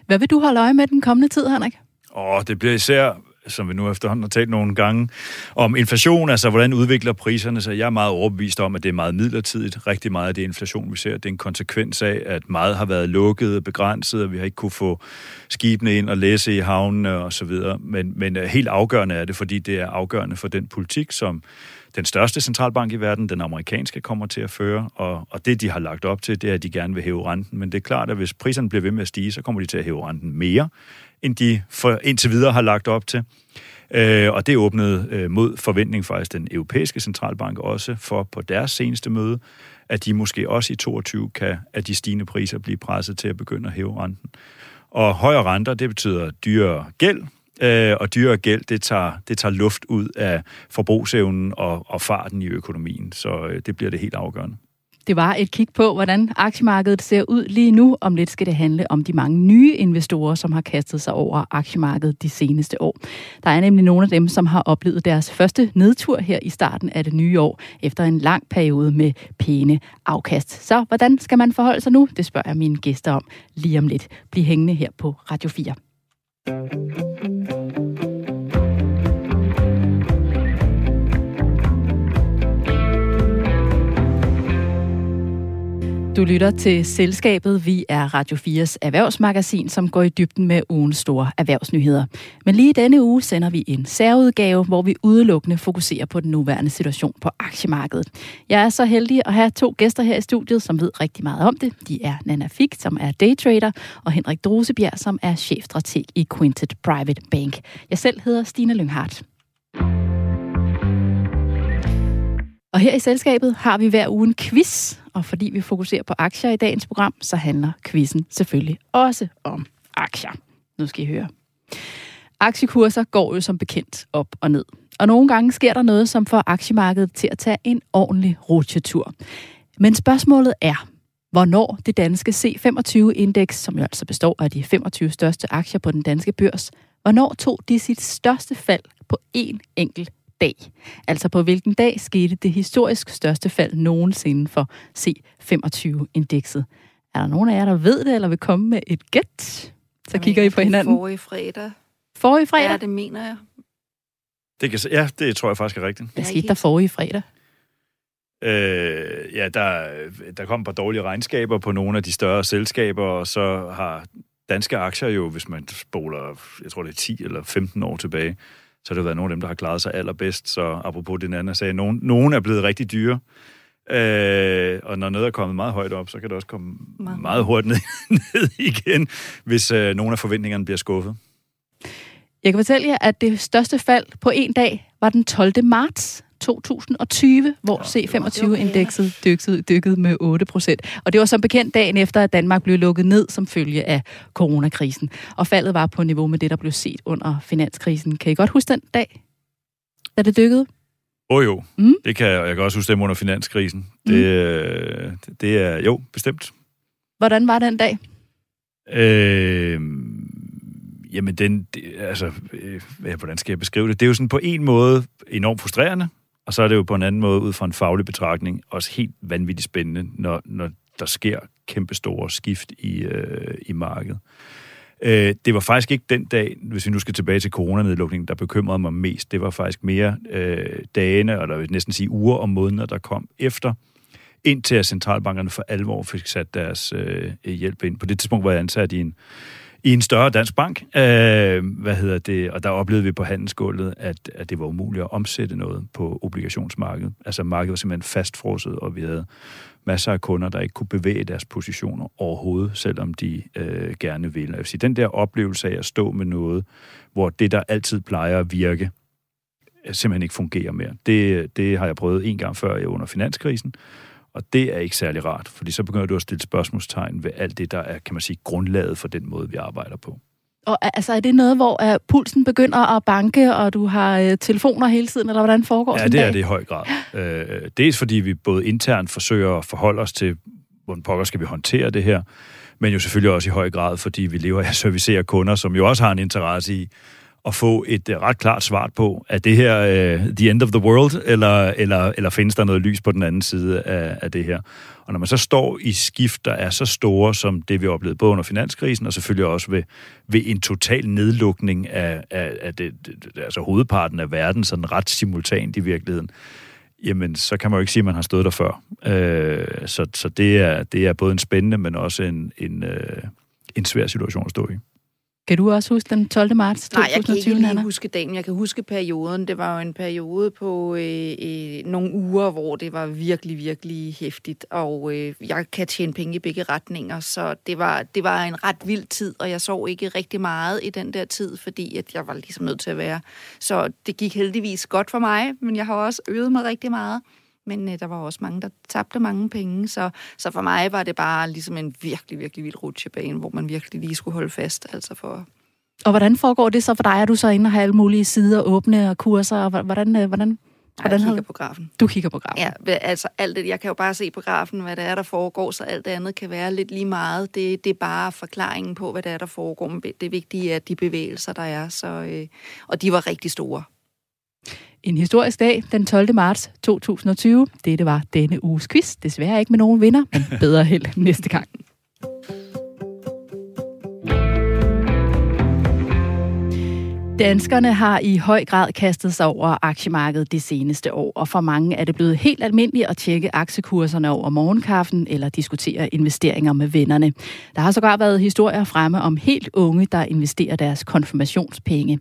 Hvad vil du holde øje med den kommende tid, Henrik? Åh, det bliver især som vi nu efterhånden har talt nogle gange, om inflation, altså hvordan udvikler priserne sig. Jeg er meget overbevist om, at det er meget midlertidigt. Rigtig meget af det inflation, vi ser, det er en konsekvens af, at meget har været lukket og begrænset, og vi har ikke kunne få skibene ind og læse i havnene og så videre. Men, men øh, helt afgørende er det, fordi det er afgørende for den politik, som den største centralbank i verden, den amerikanske, kommer til at føre, og, og det, de har lagt op til, det er, at de gerne vil hæve renten. Men det er klart, at hvis priserne bliver ved med at stige, så kommer de til at hæve renten mere, end de for indtil videre har lagt op til. Øh, og det åbnede øh, mod forventning faktisk den europæiske centralbank også for på deres seneste møde, at de måske også i 22 kan at de stigende priser blive presset til at begynde at hæve renten. Og højere renter, det betyder dyrere gæld, øh, og dyre gæld, det tager, det tager luft ud af forbrugsevnen og, og farten i økonomien. Så øh, det bliver det helt afgørende. Det var et kig på, hvordan aktiemarkedet ser ud lige nu. Om lidt skal det handle om de mange nye investorer, som har kastet sig over aktiemarkedet de seneste år. Der er nemlig nogle af dem, som har oplevet deres første nedtur her i starten af det nye år, efter en lang periode med pæne afkast. Så hvordan skal man forholde sig nu? Det spørger jeg mine gæster om lige om lidt. Bliv hængende her på Radio 4. Du lytter til Selskabet. Vi er Radio 4's erhvervsmagasin, som går i dybden med ugens store erhvervsnyheder. Men lige denne uge sender vi en særudgave, hvor vi udelukkende fokuserer på den nuværende situation på aktiemarkedet. Jeg er så heldig at have to gæster her i studiet, som ved rigtig meget om det. De er Nana Fik, som er daytrader, og Henrik Drosebjerg, som er chefstrateg i Quintet Private Bank. Jeg selv hedder Stine Lynghardt. Og her i selskabet har vi hver uge en quiz, og fordi vi fokuserer på aktier i dagens program, så handler quizzen selvfølgelig også om aktier. Nu skal I høre. Aktiekurser går jo som bekendt op og ned. Og nogle gange sker der noget, som får aktiemarkedet til at tage en ordentlig rutsjetur. Men spørgsmålet er, hvornår det danske C25-indeks, som jo altså består af de 25 største aktier på den danske børs, hvornår tog de sit største fald på én enkelt dag. Altså på hvilken dag skete det historisk største fald nogensinde for C25-indekset. Er der nogen af jer, der ved det, eller vil komme med et gæt? Så Jamen, kigger I på hinanden. Forrige fredag. Forrige fredag? Ja, det mener jeg. Det kan, ja, det tror jeg faktisk er rigtigt. Hvad er skete der forrige fredag? Øh, ja, der, der kom et par dårlige regnskaber på nogle af de større selskaber, og så har danske aktier jo, hvis man spoler, jeg tror det er 10 eller 15 år tilbage, så har det været nogle af dem, der har klaret sig allerbedst. Så apropos det anden sagde, nogen, nogen er blevet rigtig dyre. Øh, og når noget er kommet meget højt op, så kan det også komme meget, Meget. meget hurtigt ned, ned igen, hvis øh, nogle af forventningerne bliver skuffet. Jeg kan fortælle jer, at det største fald på en dag var den 12. marts 2020, hvor C25-indekset dykkede, dykkede med 8 procent. Og det var som bekendt dagen efter, at Danmark blev lukket ned som følge af coronakrisen. Og faldet var på niveau med det, der blev set under finanskrisen. Kan I godt huske den dag, da det dykkede? Åh oh, jo, Mm. mm. det kan jeg, og jeg kan også huske dem under finanskrisen. Mm. Det, øh, det er, jo, bestemt. Hvordan var den dag? Øh, jamen, den, det, altså, øh, hvordan skal jeg beskrive det? Det er jo sådan på en måde enormt frustrerende, og så er det jo på en anden måde ud fra en faglig betragtning også helt vanvittigt spændende, når, når der sker kæmpestore skift i, øh, i markedet. Øh, det var faktisk ikke den dag, hvis vi nu skal tilbage til coronanedlukningen, der bekymrede mig mest. Det var faktisk mere øh, dagene, eller jeg vil næsten sige uger og måneder, der kom efter, indtil at centralbankerne for alvor fik sat deres øh, hjælp ind. På det tidspunkt var jeg ansat i en, i en større dansk bank, øh, hvad hedder det, og der oplevede vi på handelsgulvet, at, at det var umuligt at omsætte noget på obligationsmarkedet. Altså markedet var simpelthen fastfrosset, og vi havde masser af kunder, der ikke kunne bevæge deres positioner overhovedet, selvom de øh, gerne ville. Jeg vil sige, den der oplevelse af at stå med noget, hvor det, der altid plejer at virke, simpelthen ikke fungerer mere. Det, det har jeg prøvet en gang før under finanskrisen, og det er ikke særlig rart, fordi så begynder du at stille spørgsmålstegn ved alt det, der er, kan man sige, grundlaget for den måde, vi arbejder på. Og er- altså, er det noget, hvor uh, pulsen begynder at banke, og du har uh, telefoner hele tiden, eller hvordan foregår Ja, sådan en det er dag? det i høj grad. Øh, dels fordi vi både internt forsøger at forholde os til, hvordan pokker skal vi håndtere det her, men jo selvfølgelig også i høj grad, fordi vi lever af at servicere kunder, som jo også har en interesse i at få et øh, ret klart svar på, er det her uh, the end of the world, eller, eller, eller findes der noget lys på den anden side af, af det her? Og når man så står i skift, der er så store, som det vi oplevede både under finanskrisen, og selvfølgelig også ved, ved en total nedlukning af, af, af det, det, altså hovedparten af verden, sådan ret simultant i virkeligheden, jamen så kan man jo ikke sige, at man har stået der før. Øh, så så det, er, det er både en spændende, men også en, en, øh, en svær situation at stå i. Kan du også huske den 12. marts Nej, jeg kan 2020, ikke lige huske dagen. Jeg kan huske perioden. Det var jo en periode på øh, øh, nogle uger, hvor det var virkelig, virkelig hæftigt. Og øh, jeg kan tjene penge i begge retninger, så det var, det var en ret vild tid, og jeg sov ikke rigtig meget i den der tid, fordi at jeg var ligesom nødt til at være. Så det gik heldigvis godt for mig, men jeg har også øvet mig rigtig meget. Men øh, der var også mange, der tabte mange penge, så, så for mig var det bare ligesom en virkelig, virkelig vild rutsjebane, hvor man virkelig lige skulle holde fast, altså for Og hvordan foregår det så for dig? Er du så inde og har alle mulige sider åbne og kurser? Og hv- hvordan, øh, hvordan Hvordan jeg kigger havde... på grafen. Du kigger på grafen? Ja, altså alt det, jeg kan jo bare se på grafen, hvad det er, der foregår, så alt det andet kan være lidt lige meget. Det, det er bare forklaringen på, hvad det er, der foregår. Det vigtige er, de bevægelser, der er, så, øh, og de var rigtig store. En historisk dag, den 12. marts 2020. Dette var denne uges quiz. Desværre ikke med nogen vinder, men bedre held næste gang. Danskerne har i høj grad kastet sig over aktiemarkedet de seneste år, og for mange er det blevet helt almindeligt at tjekke aktiekurserne over morgenkaffen eller diskutere investeringer med vennerne. Der har sågar været historier fremme om helt unge, der investerer deres konfirmationspenge.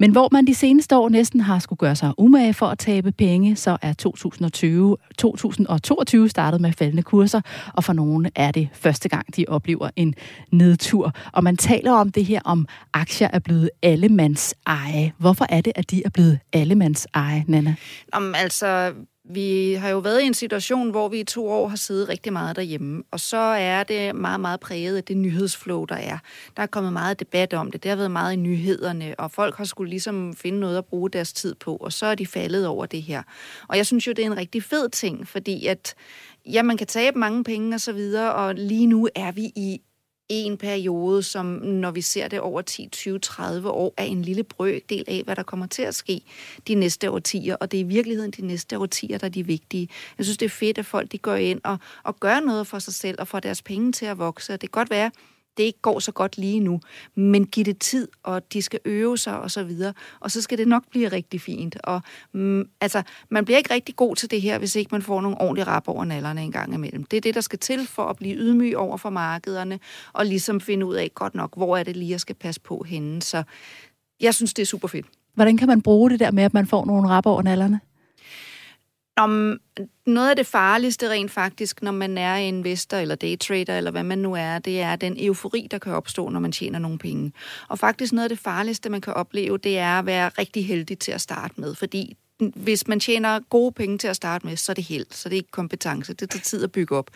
Men hvor man de seneste år næsten har skulle gøre sig umage for at tabe penge, så er 2020, 2022 startet med faldende kurser, og for nogle er det første gang, de oplever en nedtur. Og man taler om det her, om aktier er blevet allemands eje. Hvorfor er det, at de er blevet allemands eje, Nana? Om, altså, vi har jo været i en situation, hvor vi i to år har siddet rigtig meget derhjemme, og så er det meget, meget præget af det nyhedsflow, der er. Der er kommet meget debat om det, det har været meget i nyhederne, og folk har skulle ligesom finde noget at bruge deres tid på, og så er de faldet over det her. Og jeg synes jo, det er en rigtig fed ting, fordi at ja, man kan tabe mange penge og så videre, og lige nu er vi i en periode, som når vi ser det over 10, 20, 30 år, er en lille brøkdel af, hvad der kommer til at ske de næste årtier. Og det er i virkeligheden de næste årtier, der er de vigtige. Jeg synes, det er fedt, at folk de går ind og, og gør noget for sig selv og får deres penge til at vokse. Det kan godt være, det ikke går så godt lige nu, men giv det tid, og de skal øve sig og så videre, og så skal det nok blive rigtig fint. Og mm, altså, man bliver ikke rigtig god til det her, hvis ikke man får nogle ordentlige rap over nallerne en gang imellem. Det er det, der skal til for at blive ydmyg over for markederne, og ligesom finde ud af godt nok, hvor er det lige, jeg skal passe på henne. Så jeg synes, det er super fedt. Hvordan kan man bruge det der med, at man får nogle rap over nallerne? Om noget af det farligste rent faktisk, når man er investor eller daytrader, eller hvad man nu er, det er den eufori, der kan opstå, når man tjener nogle penge. Og faktisk noget af det farligste, man kan opleve, det er at være rigtig heldig til at starte med, fordi hvis man tjener gode penge til at starte med, så er det held, så det er ikke kompetence. Det tager tid at bygge op.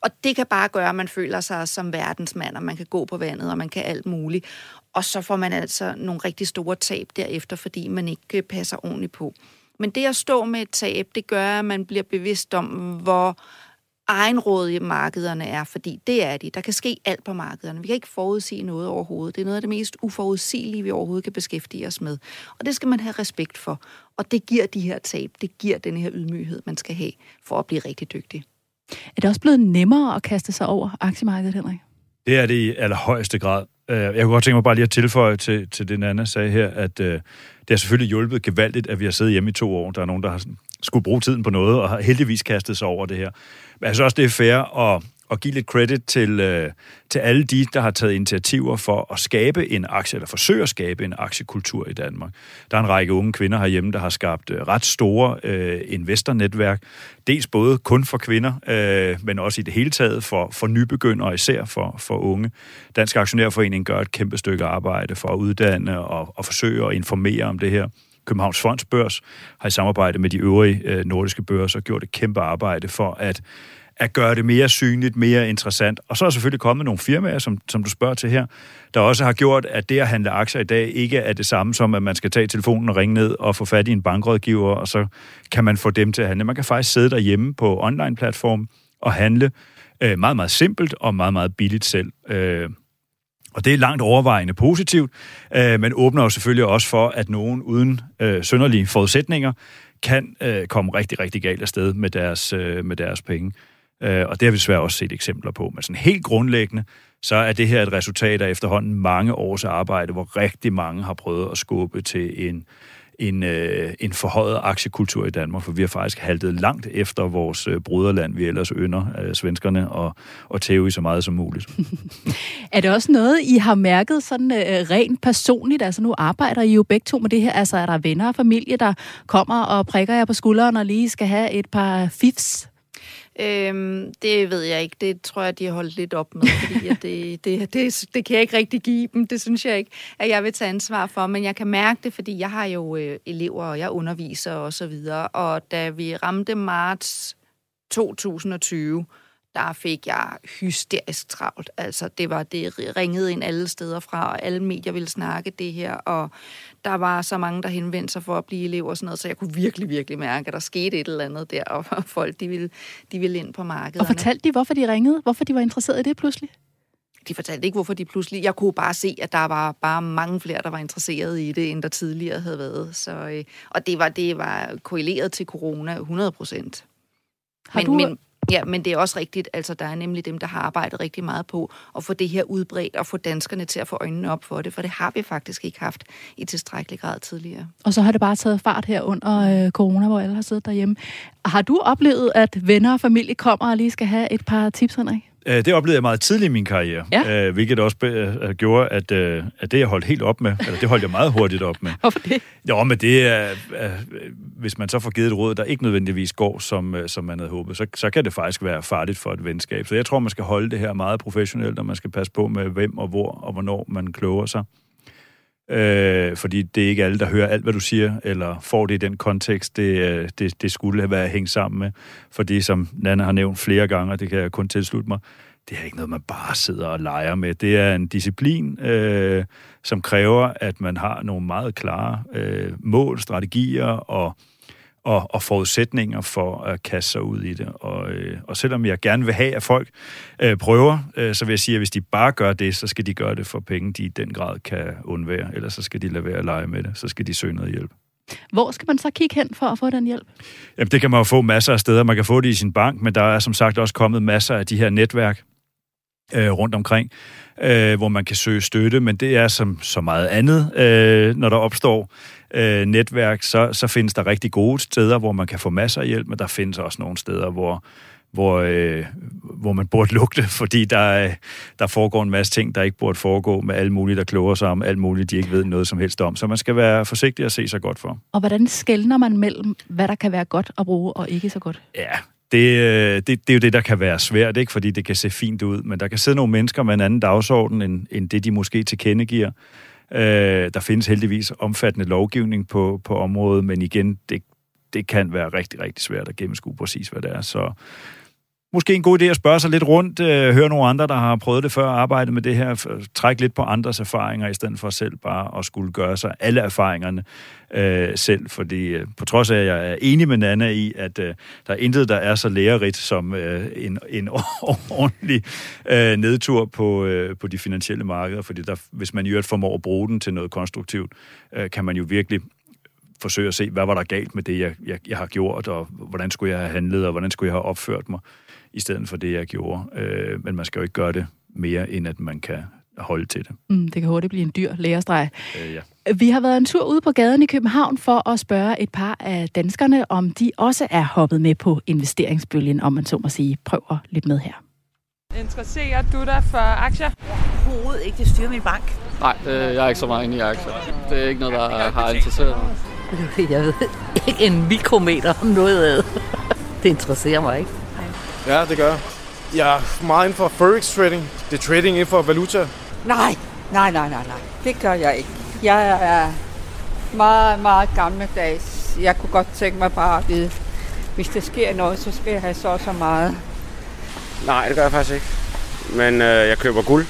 Og det kan bare gøre, at man føler sig som verdensmand, og man kan gå på vandet, og man kan alt muligt. Og så får man altså nogle rigtig store tab derefter, fordi man ikke passer ordentligt på. Men det at stå med et tab, det gør, at man bliver bevidst om, hvor egenrådige markederne er, fordi det er de. Der kan ske alt på markederne. Vi kan ikke forudsige noget overhovedet. Det er noget af det mest uforudsigelige, vi overhovedet kan beskæftige os med. Og det skal man have respekt for. Og det giver de her tab, det giver den her ydmyghed, man skal have for at blive rigtig dygtig. Er det også blevet nemmere at kaste sig over aktiemarkedet, Henrik? Det er det i allerhøjeste grad. Øh, jeg kunne godt tænke mig bare lige at tilføje til, til det, Nana sagde her, at øh, det har selvfølgelig hjulpet gevaldigt, at vi har siddet hjemme i to år. Der er nogen, der har skulle bruge tiden på noget, og har heldigvis kastet sig over det her. Men jeg synes også, det er fair at at give lidt credit til, øh, til alle de, der har taget initiativer for at skabe en aktie, eller forsøge at skabe en aktiekultur i Danmark. Der er en række unge kvinder herhjemme, der har skabt øh, ret store øh, investornetværk. Dels både kun for kvinder, øh, men også i det hele taget for, for nybegyndere, især for, for unge. Dansk Aktionærforening gør et kæmpe stykke arbejde for at uddanne og, og forsøge at informere om det her. Københavns Fondsbørs har i samarbejde med de øvrige øh, nordiske børser gjort et kæmpe arbejde for at at gøre det mere synligt, mere interessant. Og så er der selvfølgelig kommet nogle firmaer, som, som du spørger til her, der også har gjort, at det at handle aktier i dag ikke er det samme som, at man skal tage telefonen og ringe ned og få fat i en bankrådgiver, og så kan man få dem til at handle. Man kan faktisk sidde derhjemme på online-platform og handle øh, meget, meget simpelt og meget, meget billigt selv. Øh, og det er langt overvejende positivt, øh, men åbner jo selvfølgelig også for, at nogen uden øh, sønderlige forudsætninger kan øh, komme rigtig, rigtig galt afsted med deres, øh, med deres penge. Øh, og det har vi desværre også set eksempler på. Men sådan helt grundlæggende, så er det her et resultat af efterhånden mange års arbejde, hvor rigtig mange har prøvet at skubbe til en, en, øh, en forhøjet aktiekultur i Danmark, for vi har faktisk haltet langt efter vores øh, vi ellers ynder, øh, svenskerne, og, og tæve i så meget som muligt. er det også noget, I har mærket sådan øh, rent personligt? Altså nu arbejder I jo begge to med det her. Altså er der venner og familie, der kommer og prikker jer på skulderen og lige skal have et par fifs Øhm, det ved jeg ikke. Det tror jeg, de har holdt lidt op med, fordi at det, det, det, det kan jeg ikke rigtig give dem. Det synes jeg ikke, at jeg vil tage ansvar for. Men jeg kan mærke det, fordi jeg har jo øh, elever, og jeg underviser og så videre. Og da vi ramte marts 2020, der fik jeg hysterisk travlt. Altså, det var det ringede ind alle steder fra, og alle medier ville snakke det her, og der var så mange, der henvendte sig for at blive elev og sådan noget, så jeg kunne virkelig, virkelig mærke, at der skete et eller andet der, og folk, de ville, de ville ind på markedet. Og fortalte de, hvorfor de ringede? Hvorfor de var interesseret i det pludselig? de fortalte ikke, hvorfor de pludselig... Jeg kunne bare se, at der var bare mange flere, der var interesseret i det, end der tidligere havde været. Så, øh, og det var, det var korreleret til corona 100 procent. Men, du... men, ja, men det er også rigtigt. Altså, der er nemlig dem, der har arbejdet rigtig meget på at få det her udbredt og få danskerne til at få øjnene op for det, for det har vi faktisk ikke haft i tilstrækkelig grad tidligere. Og så har det bare taget fart her under øh, corona, hvor alle har siddet derhjemme. Har du oplevet, at venner og familie kommer og lige skal have et par tips, Henrik? Øh, det oplevede jeg meget tidligt i min karriere, ja. øh, hvilket også øh, gjorde, at, øh, at det jeg holdt helt op med, eller det holdt jeg meget hurtigt op med. Hvorfor det? Jo, men det er, øh, hvis man så får givet et råd, der ikke nødvendigvis går, som, øh, som man havde håbet, så, så kan det faktisk være farligt for et venskab. Så jeg tror, man skal holde det her meget professionelt, og man skal passe på med, hvem og hvor og hvornår man kloger sig. Øh, fordi det er ikke alle, der hører alt, hvad du siger, eller får det i den kontekst, det, øh, det, det skulle have været hængt sammen med. Fordi som Nana har nævnt flere gange, og det kan jeg kun tilslutte mig, det er ikke noget, man bare sidder og leger med. Det er en disciplin, øh, som kræver, at man har nogle meget klare øh, mål, strategier og og, og forudsætninger for at kaste sig ud i det. Og, øh, og selvom jeg gerne vil have, at folk øh, prøver, øh, så vil jeg sige, at hvis de bare gør det, så skal de gøre det for penge, de i den grad kan undvære. Ellers så skal de lade være at lege med det. Så skal de søge noget hjælp. Hvor skal man så kigge hen for at få den hjælp? Jamen, det kan man jo få masser af steder. Man kan få det i sin bank, men der er som sagt også kommet masser af de her netværk øh, rundt omkring, øh, hvor man kan søge støtte, men det er som så meget andet, øh, når der opstår øh, netværk, så, så findes der rigtig gode steder, hvor man kan få masser af hjælp, men der findes også nogle steder, hvor, hvor, øh, hvor man burde lugte, fordi der, der foregår en masse ting, der ikke burde foregå med alle mulige, der kloger sig om alt muligt, de ikke ved noget som helst om. Så man skal være forsigtig og se sig godt for. Og hvordan skældner man mellem, hvad der kan være godt at bruge og ikke så godt? Ja, det, øh, det, det er jo det, der kan være svært, ikke? fordi det kan se fint ud, men der kan sidde nogle mennesker med en anden dagsorden, end, end det, de måske tilkendegiver. Øh, der findes heldigvis omfattende lovgivning på, på området, men igen, det, det kan være rigtig, rigtig svært at gennemskue præcis, hvad det er. Så måske en god idé at spørge sig lidt rundt, øh, høre nogle andre, der har prøvet det før, arbejde med det her, trække lidt på andres erfaringer, i stedet for selv bare at skulle gøre sig alle erfaringerne øh, selv, fordi øh, på trods af, at jeg er enig med Nana i, at øh, der er intet, der er så lærerigt som øh, en, en ordentlig øh, nedtur på, øh, på de finansielle markeder, fordi der, hvis man i øvrigt formår at bruge den til noget konstruktivt, øh, kan man jo virkelig forsøge at se, hvad var der galt med det, jeg, jeg, jeg har gjort, og hvordan skulle jeg have handlet, og hvordan skulle jeg have opført mig i stedet for det, jeg gjorde. Øh, men man skal jo ikke gøre det mere, end at man kan holde til det. Mm, det kan hurtigt blive en dyr lærestreg. Øh, ja. Vi har været en tur ude på gaden i København for at spørge et par af danskerne, om de også er hoppet med på investeringsbølgen, om man så må sige. Prøv lidt med her. Interesserer du dig for aktier? Overhovedet ikke. Det styrer min bank. Nej, øh, jeg er ikke så meget inde i aktier. Det er ikke noget, der har interesseret mig. Jeg ved ikke en mikrometer om noget af det. interesserer mig ikke. Ja, det gør jeg. er meget inden for forex trading. Det er trading inden for valuta. Nej, nej, nej, nej, nej. Det gør jeg ikke. Jeg er meget, meget gammeldags. Jeg kunne godt tænke mig bare at vide, hvis der sker noget, så skal jeg have så så meget. Nej, det gør jeg faktisk ikke. Men øh, jeg køber guld.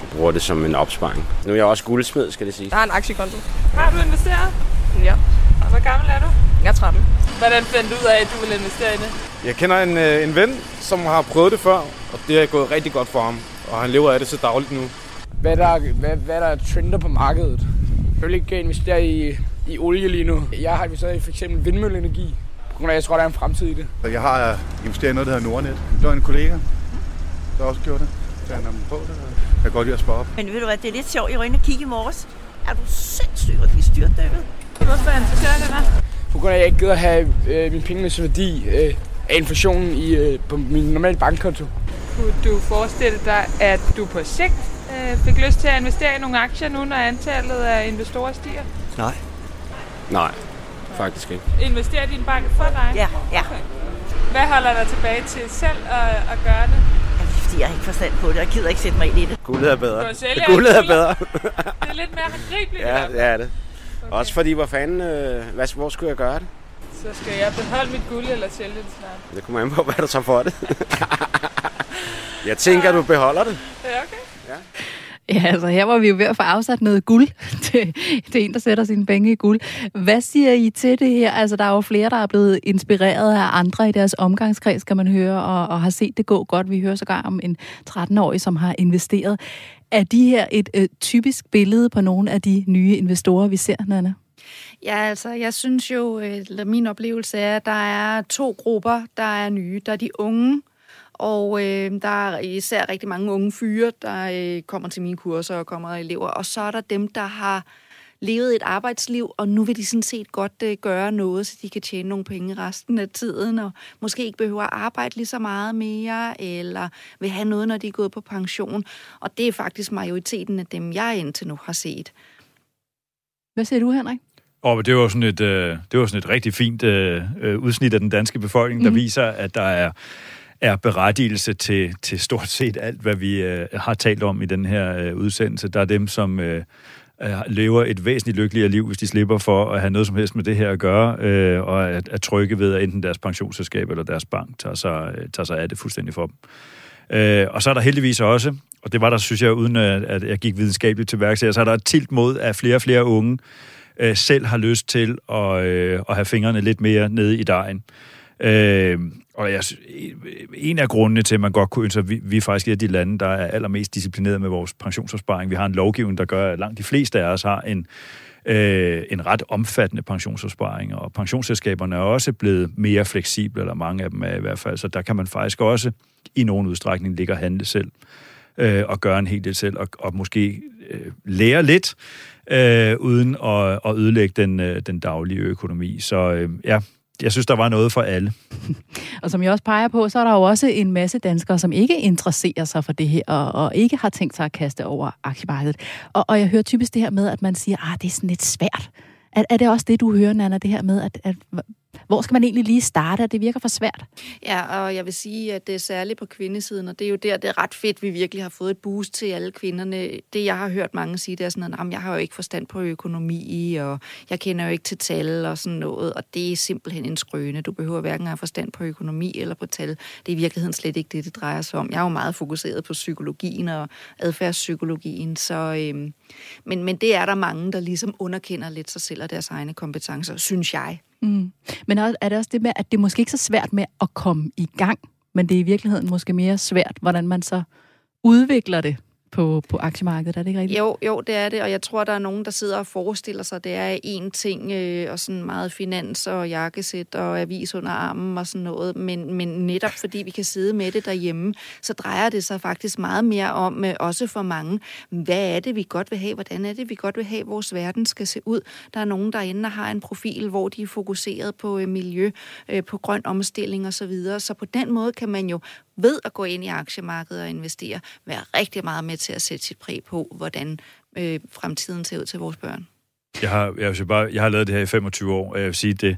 Jeg bruger det som en opsparing. Nu er jeg også guldsmed, skal det sige. Jeg har en aktiekonto. Har du investeret? Ja. Og hvor gammel er du? Jeg er 13. Hvordan fandt du ud af, at du ville investere i det? Jeg kender en, øh, en ven, som har prøvet det før, og det er gået rigtig godt for ham. Og han lever af det så dagligt nu. Hvad der, hvad, hvad der er trender på markedet? Jeg vil ikke investere i, i olie lige nu. Jeg har investeret i for eksempel vindmølleenergi. Jeg tror, der er en fremtid i det. Jeg har investeret i noget, der hedder Nordnet. Der var en kollega, der også gjorde det. Så han på det. Jeg kan godt lide at spare op. Men ved du hvad, det er lidt sjovt. Jeg var inde og kigge i morges. Er du sindssyg, at de styrtdykket? Hvorfor interesserer det dig? På grund af, at jeg ikke gider have øh, min pengenes værdi øh, af inflationen i, øh, på min normale bankkonto. Kunne du forestille dig, at du på sigt øh, fik lyst til at investere i nogle aktier nu, når antallet af investorer stiger? Nej. Nej, faktisk ikke. Investerer din bank for dig? Ja, ja. Okay. Hvad holder dig tilbage til selv at, at gøre det? Ja, fordi jeg har ikke forstand på det, og jeg gider ikke sætte mig ind i det. Guldet er bedre. Guldet er bedre. det er lidt mere håndgribeligt. ja, det er det. Okay. Også fordi, hvor fanden, øh, hvad, hvor skulle jeg gøre det? Så skal jeg beholde mit guld eller sælge det snart? Det kommer an på, hvad du tager for det. Jeg tænker, du beholder det. Ja, okay. Ja, altså her var vi jo ved at få afsat noget guld til, til en, der sætter sine penge i guld. Hvad siger I til det her? Altså, der er jo flere, der er blevet inspireret af andre i deres omgangskreds, kan man høre, og, og har set det gå godt. Vi hører sågar om en 13-årig, som har investeret. Er de her et øh, typisk billede på nogle af de nye investorer, vi ser, Nana? Ja, altså, jeg synes jo, øh, eller min oplevelse er, at der er to grupper, der er nye. Der er de unge, og øh, der er især rigtig mange unge fyre, der øh, kommer til mine kurser og kommer elever. Og så er der dem, der har levet et arbejdsliv, og nu vil de sådan set godt øh, gøre noget, så de kan tjene nogle penge resten af tiden, og måske ikke behøver at arbejde lige så meget mere, eller vil have noget, når de er gået på pension. Og det er faktisk majoriteten af dem, jeg indtil nu har set. Hvad siger du, Henrik? Og det var sådan et, øh, det var sådan et rigtig fint øh, øh, udsnit af den danske befolkning, der Mhm. viser, at der er, er berettigelse til, til stort set alt, hvad vi øh, har talt om i den her øh, udsendelse. Der er dem, som øh, lever et væsentligt lykkeligere liv, hvis de slipper for at have noget som helst med det her at gøre, øh, og at, at trygge ved, at enten deres pensionsselskab eller deres bank tager sig, øh, tager sig af det fuldstændig for dem. Øh, og så er der heldigvis også, og det var der, synes jeg, uden at, at jeg gik videnskabeligt til værks så er der et tilt mod, at flere og flere unge øh, selv har lyst til at, øh, at have fingrene lidt mere nede i dejen. Øh, og jeg, en af grundene til, at man godt kunne ønske, at vi, vi er faktisk et af de lande, der er allermest disciplineret med vores pensionsopsparing. Vi har en lovgivning, der gør, at langt de fleste af os har en, øh, en ret omfattende pensionsopsparing, og pensionsselskaberne er også blevet mere fleksible, eller mange af dem er i hvert fald, så der kan man faktisk også i nogen udstrækning ligge og handle selv, øh, og gøre en hel del selv, og, og måske øh, lære lidt, øh, uden at, at ødelægge den, øh, den daglige økonomi. Så øh, ja, jeg synes, der var noget for alle. Og som jeg også peger på, så er der jo også en masse danskere, som ikke interesserer sig for det her, og, og ikke har tænkt sig at kaste over aktiemarkedet. Og, og jeg hører typisk det her med, at man siger, at det er sådan lidt svært. Er, er det også det, du hører, Nana, det her med, at, at hvor skal man egentlig lige starte, at det virker for svært? Ja, og jeg vil sige, at det er særligt på kvindesiden, og det er jo der, det er ret fedt, vi virkelig har fået et boost til alle kvinderne. Det, jeg har hørt mange sige, det er sådan, at jeg har jo ikke forstand på økonomi, og jeg kender jo ikke til tal og sådan noget, og det er simpelthen en skrøne. Du behøver hverken at have forstand på økonomi eller på tal. Det er i virkeligheden slet ikke det, det drejer sig om. Jeg er jo meget fokuseret på psykologien og adfærdspsykologien, så, øhm, men, men det er der mange, der ligesom underkender lidt sig selv og deres egne kompetencer, synes jeg. Mm. Men er det også det med, at det er måske ikke så svært med at komme i gang, men det er i virkeligheden måske mere svært, hvordan man så udvikler det på, på aktiemarkedet, er det ikke rigtigt? Jo, jo, det er det, og jeg tror, der er nogen, der sidder og forestiller sig, at det er én ting, øh, og sådan meget finans og jakkesæt og avis under armen og sådan noget, men, men netop fordi vi kan sidde med det derhjemme, så drejer det sig faktisk meget mere om, øh, også for mange, hvad er det, vi godt vil have, hvordan er det, vi godt vil have, vores verden skal se ud. Der er nogen derinde, der har en profil, hvor de er fokuseret på øh, miljø, øh, på grøn omstilling og så videre, så på den måde kan man jo ved at gå ind i aktiemarkedet og investere, være rigtig meget med til at sætte sit præg på, hvordan øh, fremtiden ser ud til vores børn. Jeg har, jeg, vil bare, jeg har lavet det her i 25 år, og jeg vil sige, det,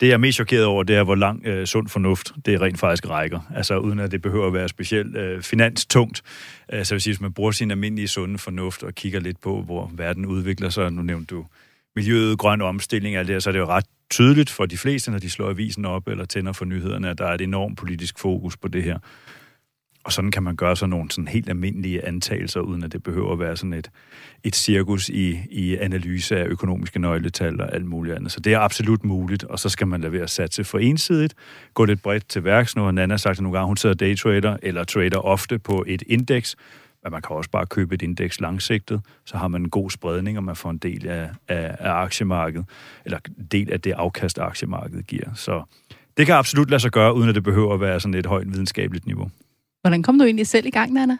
det jeg er mest chokeret over, det er, hvor lang øh, sund fornuft det rent faktisk rækker. Altså uden at det behøver at være specielt øh, finanstungt. Altså så jeg vil sige, hvis man bruger sin almindelige sunde fornuft og kigger lidt på, hvor verden udvikler sig, nu nævnte du miljøet, grøn omstilling, alt det her, så er det jo ret tydeligt for de fleste, når de slår avisen op eller tænder for nyhederne, at der er et enormt politisk fokus på det her. Og sådan kan man gøre sådan nogle sådan helt almindelige antagelser, uden at det behøver at være sådan et, et cirkus i, i analyse af økonomiske nøgletal og alt muligt andet. Så det er absolut muligt, og så skal man lade være at satse for ensidigt, gå lidt bredt til værks. Nu har Nana sagt det nogle gange, hun sidder daytrader eller trader ofte på et indeks, men man kan også bare købe et indeks langsigtet, så har man en god spredning, og man får en del af, af, af aktiemarkedet, eller del af det afkast, aktiemarkedet giver. Så det kan absolut lade sig gøre, uden at det behøver at være sådan et højt videnskabeligt niveau. Hvordan kom du egentlig selv i gang, Nana?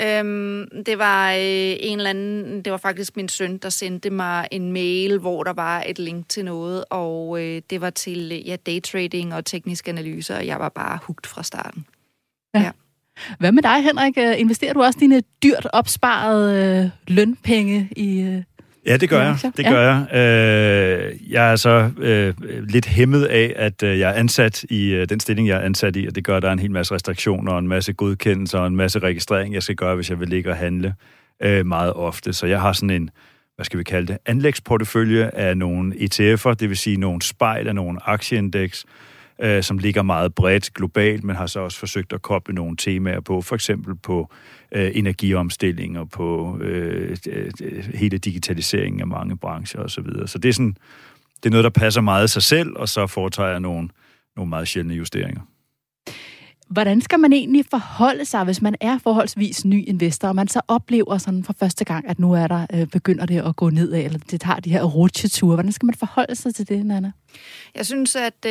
Øhm, det var øh, en eller anden, det var faktisk min søn, der sendte mig en mail, hvor der var et link til noget, og øh, det var til ja, daytrading og teknisk analyse, og jeg var bare hugt fra starten. Hvad med dig, Henrik? Øh, Investerer du også dine dyrt opsparede øh, lønpenge i... Øh, Ja, det gør jeg. Det Ja. gør jeg. Øh, jeg er så øh, lidt hæmmet af, at øh, jeg er ansat i øh, den stilling, jeg er ansat i, og det gør, at der er en hel masse restriktioner og en masse godkendelser og en masse registrering, jeg skal gøre, hvis jeg vil ligge og handle øh, meget ofte. Så jeg har sådan en, hvad skal vi kalde det, anlægsportefølje af nogle ETF'er, det vil sige nogle spejl af nogle aktieindeks, øh, som ligger meget bredt globalt, men har så også forsøgt at koble nogle temaer på, for eksempel på øh, energiomstilling og på øh, hele digitaliseringen af mange brancher osv. Så, videre. så det er sådan, det er noget, der passer meget sig selv, og så foretager jeg nogle, nogle meget sjældne justeringer. Hvordan skal man egentlig forholde sig, hvis man er forholdsvis ny investor, og man så oplever sådan for første gang, at nu er der øh, begynder det at gå nedad, eller det tager de her rutsjeture. Hvordan skal man forholde sig til det, Nana? Jeg synes, at øh,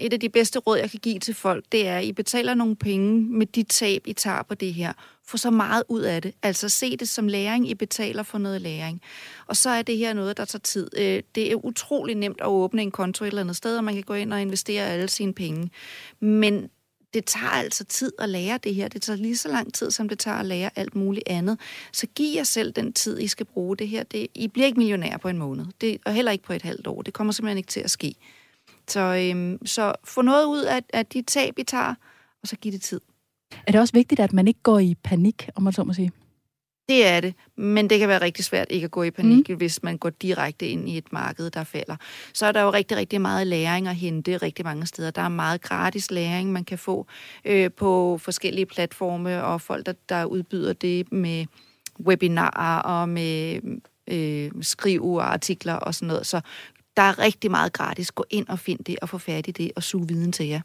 et af de bedste råd, jeg kan give til folk, det er, at I betaler nogle penge med de tab, I tager på det her. Få så meget ud af det. Altså se det som læring, I betaler for noget læring. Og så er det her noget, der tager tid. Øh, det er utrolig nemt at åbne en konto et eller andet sted, og man kan gå ind og investere alle sine penge. Men det tager altså tid at lære det her. Det tager lige så lang tid, som det tager at lære alt muligt andet. Så giv jer selv den tid, I skal bruge det her. Det, I bliver ikke millionær på en måned, det, og heller ikke på et halvt år. Det kommer simpelthen ikke til at ske. Så, øhm, så få noget ud af, af de tab, I tager, og så giv det tid. Er det også vigtigt, at man ikke går i panik, om man så må sige? Det er det, men det kan være rigtig svært ikke at gå i panik, mm. hvis man går direkte ind i et marked, der falder. Så er der jo rigtig, rigtig meget læring at hente rigtig mange steder. Der er meget gratis læring, man kan få øh, på forskellige platforme, og folk, der, der udbyder det med webinarer og med øh, skrive artikler og sådan noget. Så der er rigtig meget gratis. Gå ind og find det og få fat i det og suge viden til jer.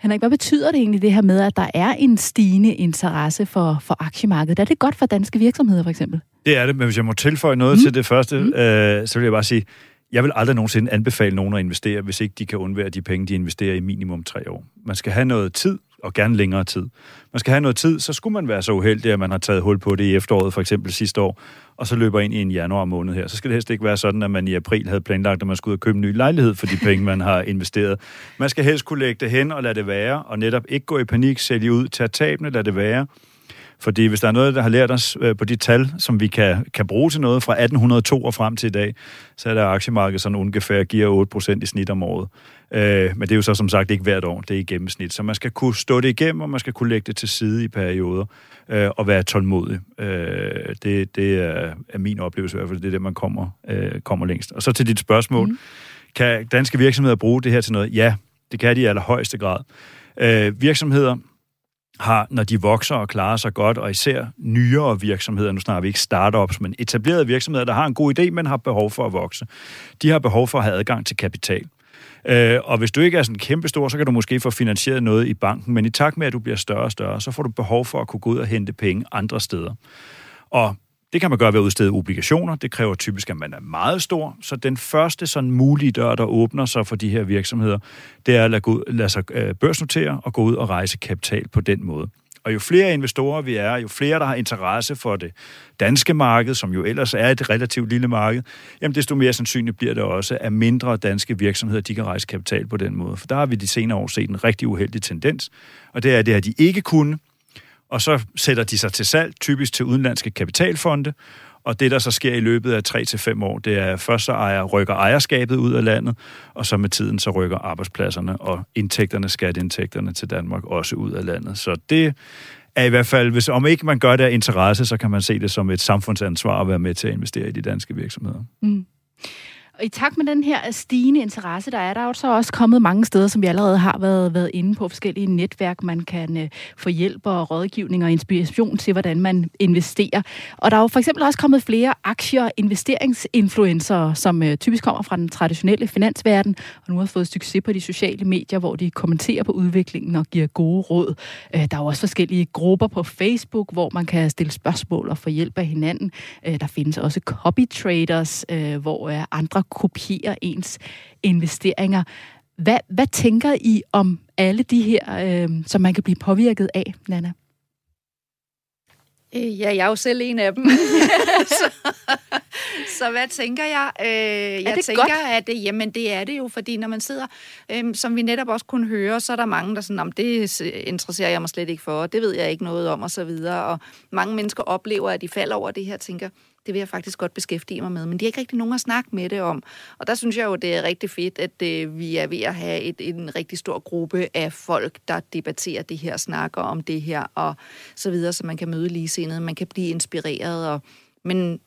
Henrik, hvad betyder det egentlig det her med, at der er en stigende interesse for, for aktiemarkedet? Er det godt for danske virksomheder for eksempel? Det er det, men hvis jeg må tilføje noget mm. til det første, mm. øh, så vil jeg bare sige, jeg vil aldrig nogensinde anbefale nogen at investere, hvis ikke de kan undvære de penge, de investerer i minimum tre år. Man skal have noget tid, og gerne længere tid. Man skal have noget tid, så skulle man være så uheldig, at man har taget hul på det i efteråret, for eksempel sidste år, og så løber ind i en januar måned her. Så skal det helst ikke være sådan, at man i april havde planlagt, at man skulle ud og købe en ny lejlighed for de penge, man har investeret. Man skal helst kunne lægge det hen og lade det være, og netop ikke gå i panik, sælge ud, tage tabene, lade det være. Fordi hvis der er noget, der har lært os øh, på de tal, som vi kan, kan bruge til noget fra 1802 og frem til i dag, så er der aktiemarkedet sådan ungefær giver 8% i snit om året. Øh, men det er jo så som sagt ikke hvert år, det er i gennemsnit. Så man skal kunne stå det igennem, og man skal kunne lægge det til side i perioder, øh, og være tålmodig. Øh, det det er, er min oplevelse i hvert fald, det er det, man kommer, øh, kommer længst. Og så til dit spørgsmål. Mm. Kan danske virksomheder bruge det her til noget? Ja, det kan de i allerhøjeste grad. Øh, virksomheder har, når de vokser og klarer sig godt, og især nyere virksomheder, nu snakker vi ikke startups, men etablerede virksomheder, der har en god idé, men har behov for at vokse, de har behov for at have adgang til kapital. Øh, og hvis du ikke er sådan kæmpe stor, så kan du måske få finansieret noget i banken, men i takt med, at du bliver større og større, så får du behov for at kunne gå ud og hente penge andre steder. Og det kan man gøre ved at udstede obligationer. Det kræver typisk, at man er meget stor. Så den første sådan mulige dør, der åbner sig for de her virksomheder, det er at lade, ud, lade sig øh, børsnotere og gå ud og rejse kapital på den måde. Og jo flere investorer vi er, jo flere, der har interesse for det danske marked, som jo ellers er et relativt lille marked, jamen desto mere sandsynligt bliver det også, at mindre danske virksomheder, de kan rejse kapital på den måde. For der har vi de senere år set en rigtig uheldig tendens, og det er det, at de ikke kunne, og så sætter de sig til salg, typisk til udenlandske kapitalfonde, og det, der så sker i løbet af 3 til fem år, det er først så ejer, rykker ejerskabet ud af landet, og så med tiden så rykker arbejdspladserne og indtægterne, skatteindtægterne til Danmark også ud af landet. Så det er i hvert fald, hvis om ikke man gør det af interesse, så kan man se det som et samfundsansvar at være med til at investere i de danske virksomheder. Mm. Og i takt med den her stigende interesse, der er der jo så også kommet mange steder, som vi allerede har været, været inde på, forskellige netværk, man kan øh, få hjælp og rådgivning og inspiration til, hvordan man investerer. Og der er jo for eksempel også kommet flere aktier- og investeringsinfluencer, som øh, typisk kommer fra den traditionelle finansverden, og nu har fået succes på de sociale medier, hvor de kommenterer på udviklingen og giver gode råd. Øh, der er jo også forskellige grupper på Facebook, hvor man kan stille spørgsmål og få hjælp af hinanden. Øh, der findes også copy traders, øh, hvor øh, andre kopiere ens investeringer. Hvad, hvad tænker I om alle de her, øh, som man kan blive påvirket af, Nana? Øh, ja, jeg er jo selv en af dem. så, så hvad tænker jeg? Øh, jeg det tænker, godt? at det, jamen, det er det jo, fordi når man sidder, øh, som vi netop også kunne høre, så er der mange, der sådan, om det interesserer jeg mig slet ikke for, det ved jeg ikke noget om, og så videre. Og mange mennesker oplever, at de falder over det her, tænker, det vil jeg faktisk godt beskæftige mig med, men de har ikke rigtig nogen at snakke med det om. Og der synes jeg jo, det er rigtig fedt, at øh, vi er ved at have et, en rigtig stor gruppe af folk, der debatterer det her, snakker om det her, og så videre, så man kan møde ligesindede, man kan blive inspireret, og, men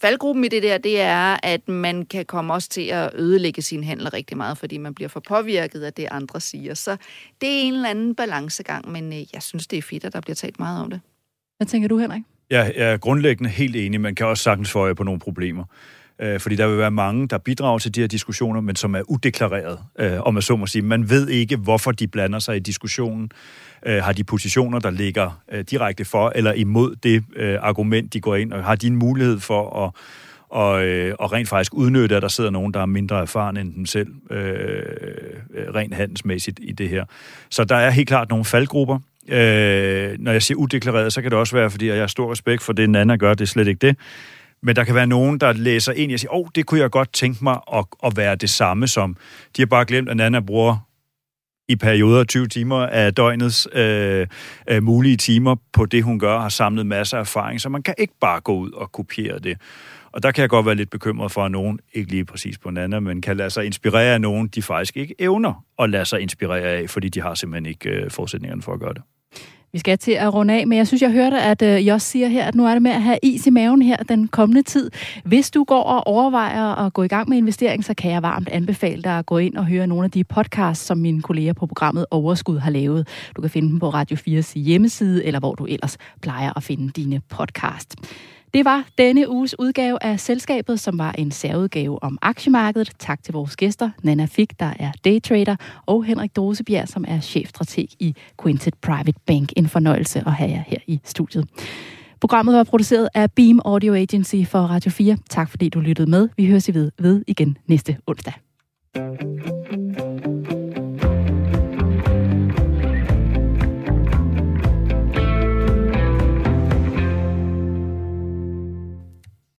faldgruppen i det der, det er, at man kan komme også til at ødelægge sin handel rigtig meget, fordi man bliver for påvirket af det, andre siger. Så det er en eller anden balancegang, men øh, jeg synes, det er fedt, at der bliver talt meget om det. Hvad tænker du, Henrik? Jeg er grundlæggende helt enig. Man kan også sagtens få på nogle problemer. Øh, fordi der vil være mange, der bidrager til de her diskussioner, men som er udeklareret, øh, om man så må sige. Man ved ikke, hvorfor de blander sig i diskussionen. Øh, har de positioner, der ligger øh, direkte for eller imod det øh, argument, de går ind, og har de en mulighed for at og, øh, og rent faktisk udnytte, at der sidder nogen, der er mindre erfaren end dem selv, øh, øh rent handelsmæssigt i det her. Så der er helt klart nogle faldgrupper. Øh, når jeg siger udeklareret, så kan det også være, fordi jeg har stor respekt for det, Nana gør, det er slet ikke det. Men der kan være nogen, der læser ind og siger, åh, oh, det kunne jeg godt tænke mig at, at være det samme som. De har bare glemt, at Nana bruger i perioder 20 timer af døgnets øh, øh, mulige timer på det, hun gør, har samlet masser af erfaring, så man kan ikke bare gå ud og kopiere det. Og der kan jeg godt være lidt bekymret for, at nogen, ikke lige præcis på Nana, men kan lade sig inspirere af nogen, de faktisk ikke evner at lade sig inspirere af, fordi de har simpelthen ikke øh, forudsætningerne for at gøre det. Vi skal til at runde af, men jeg synes, jeg hørte, at øh, I også siger her, at nu er det med at have is i maven her den kommende tid. Hvis du går og overvejer at gå i gang med investering, så kan jeg varmt anbefale dig at gå ind og høre nogle af de podcasts, som mine kolleger på programmet Overskud har lavet. Du kan finde dem på Radio 4's hjemmeside, eller hvor du ellers plejer at finde dine podcasts. Det var denne uges udgave af Selskabet, som var en særudgave om aktiemarkedet. Tak til vores gæster, Nana Fik, der er daytrader, og Henrik Dosebjerg, som er chefstrateg i Quintet Private Bank. En fornøjelse at have jer her i studiet. Programmet var produceret af Beam Audio Agency for Radio 4. Tak fordi du lyttede med. Vi høres i ved, ved igen næste onsdag.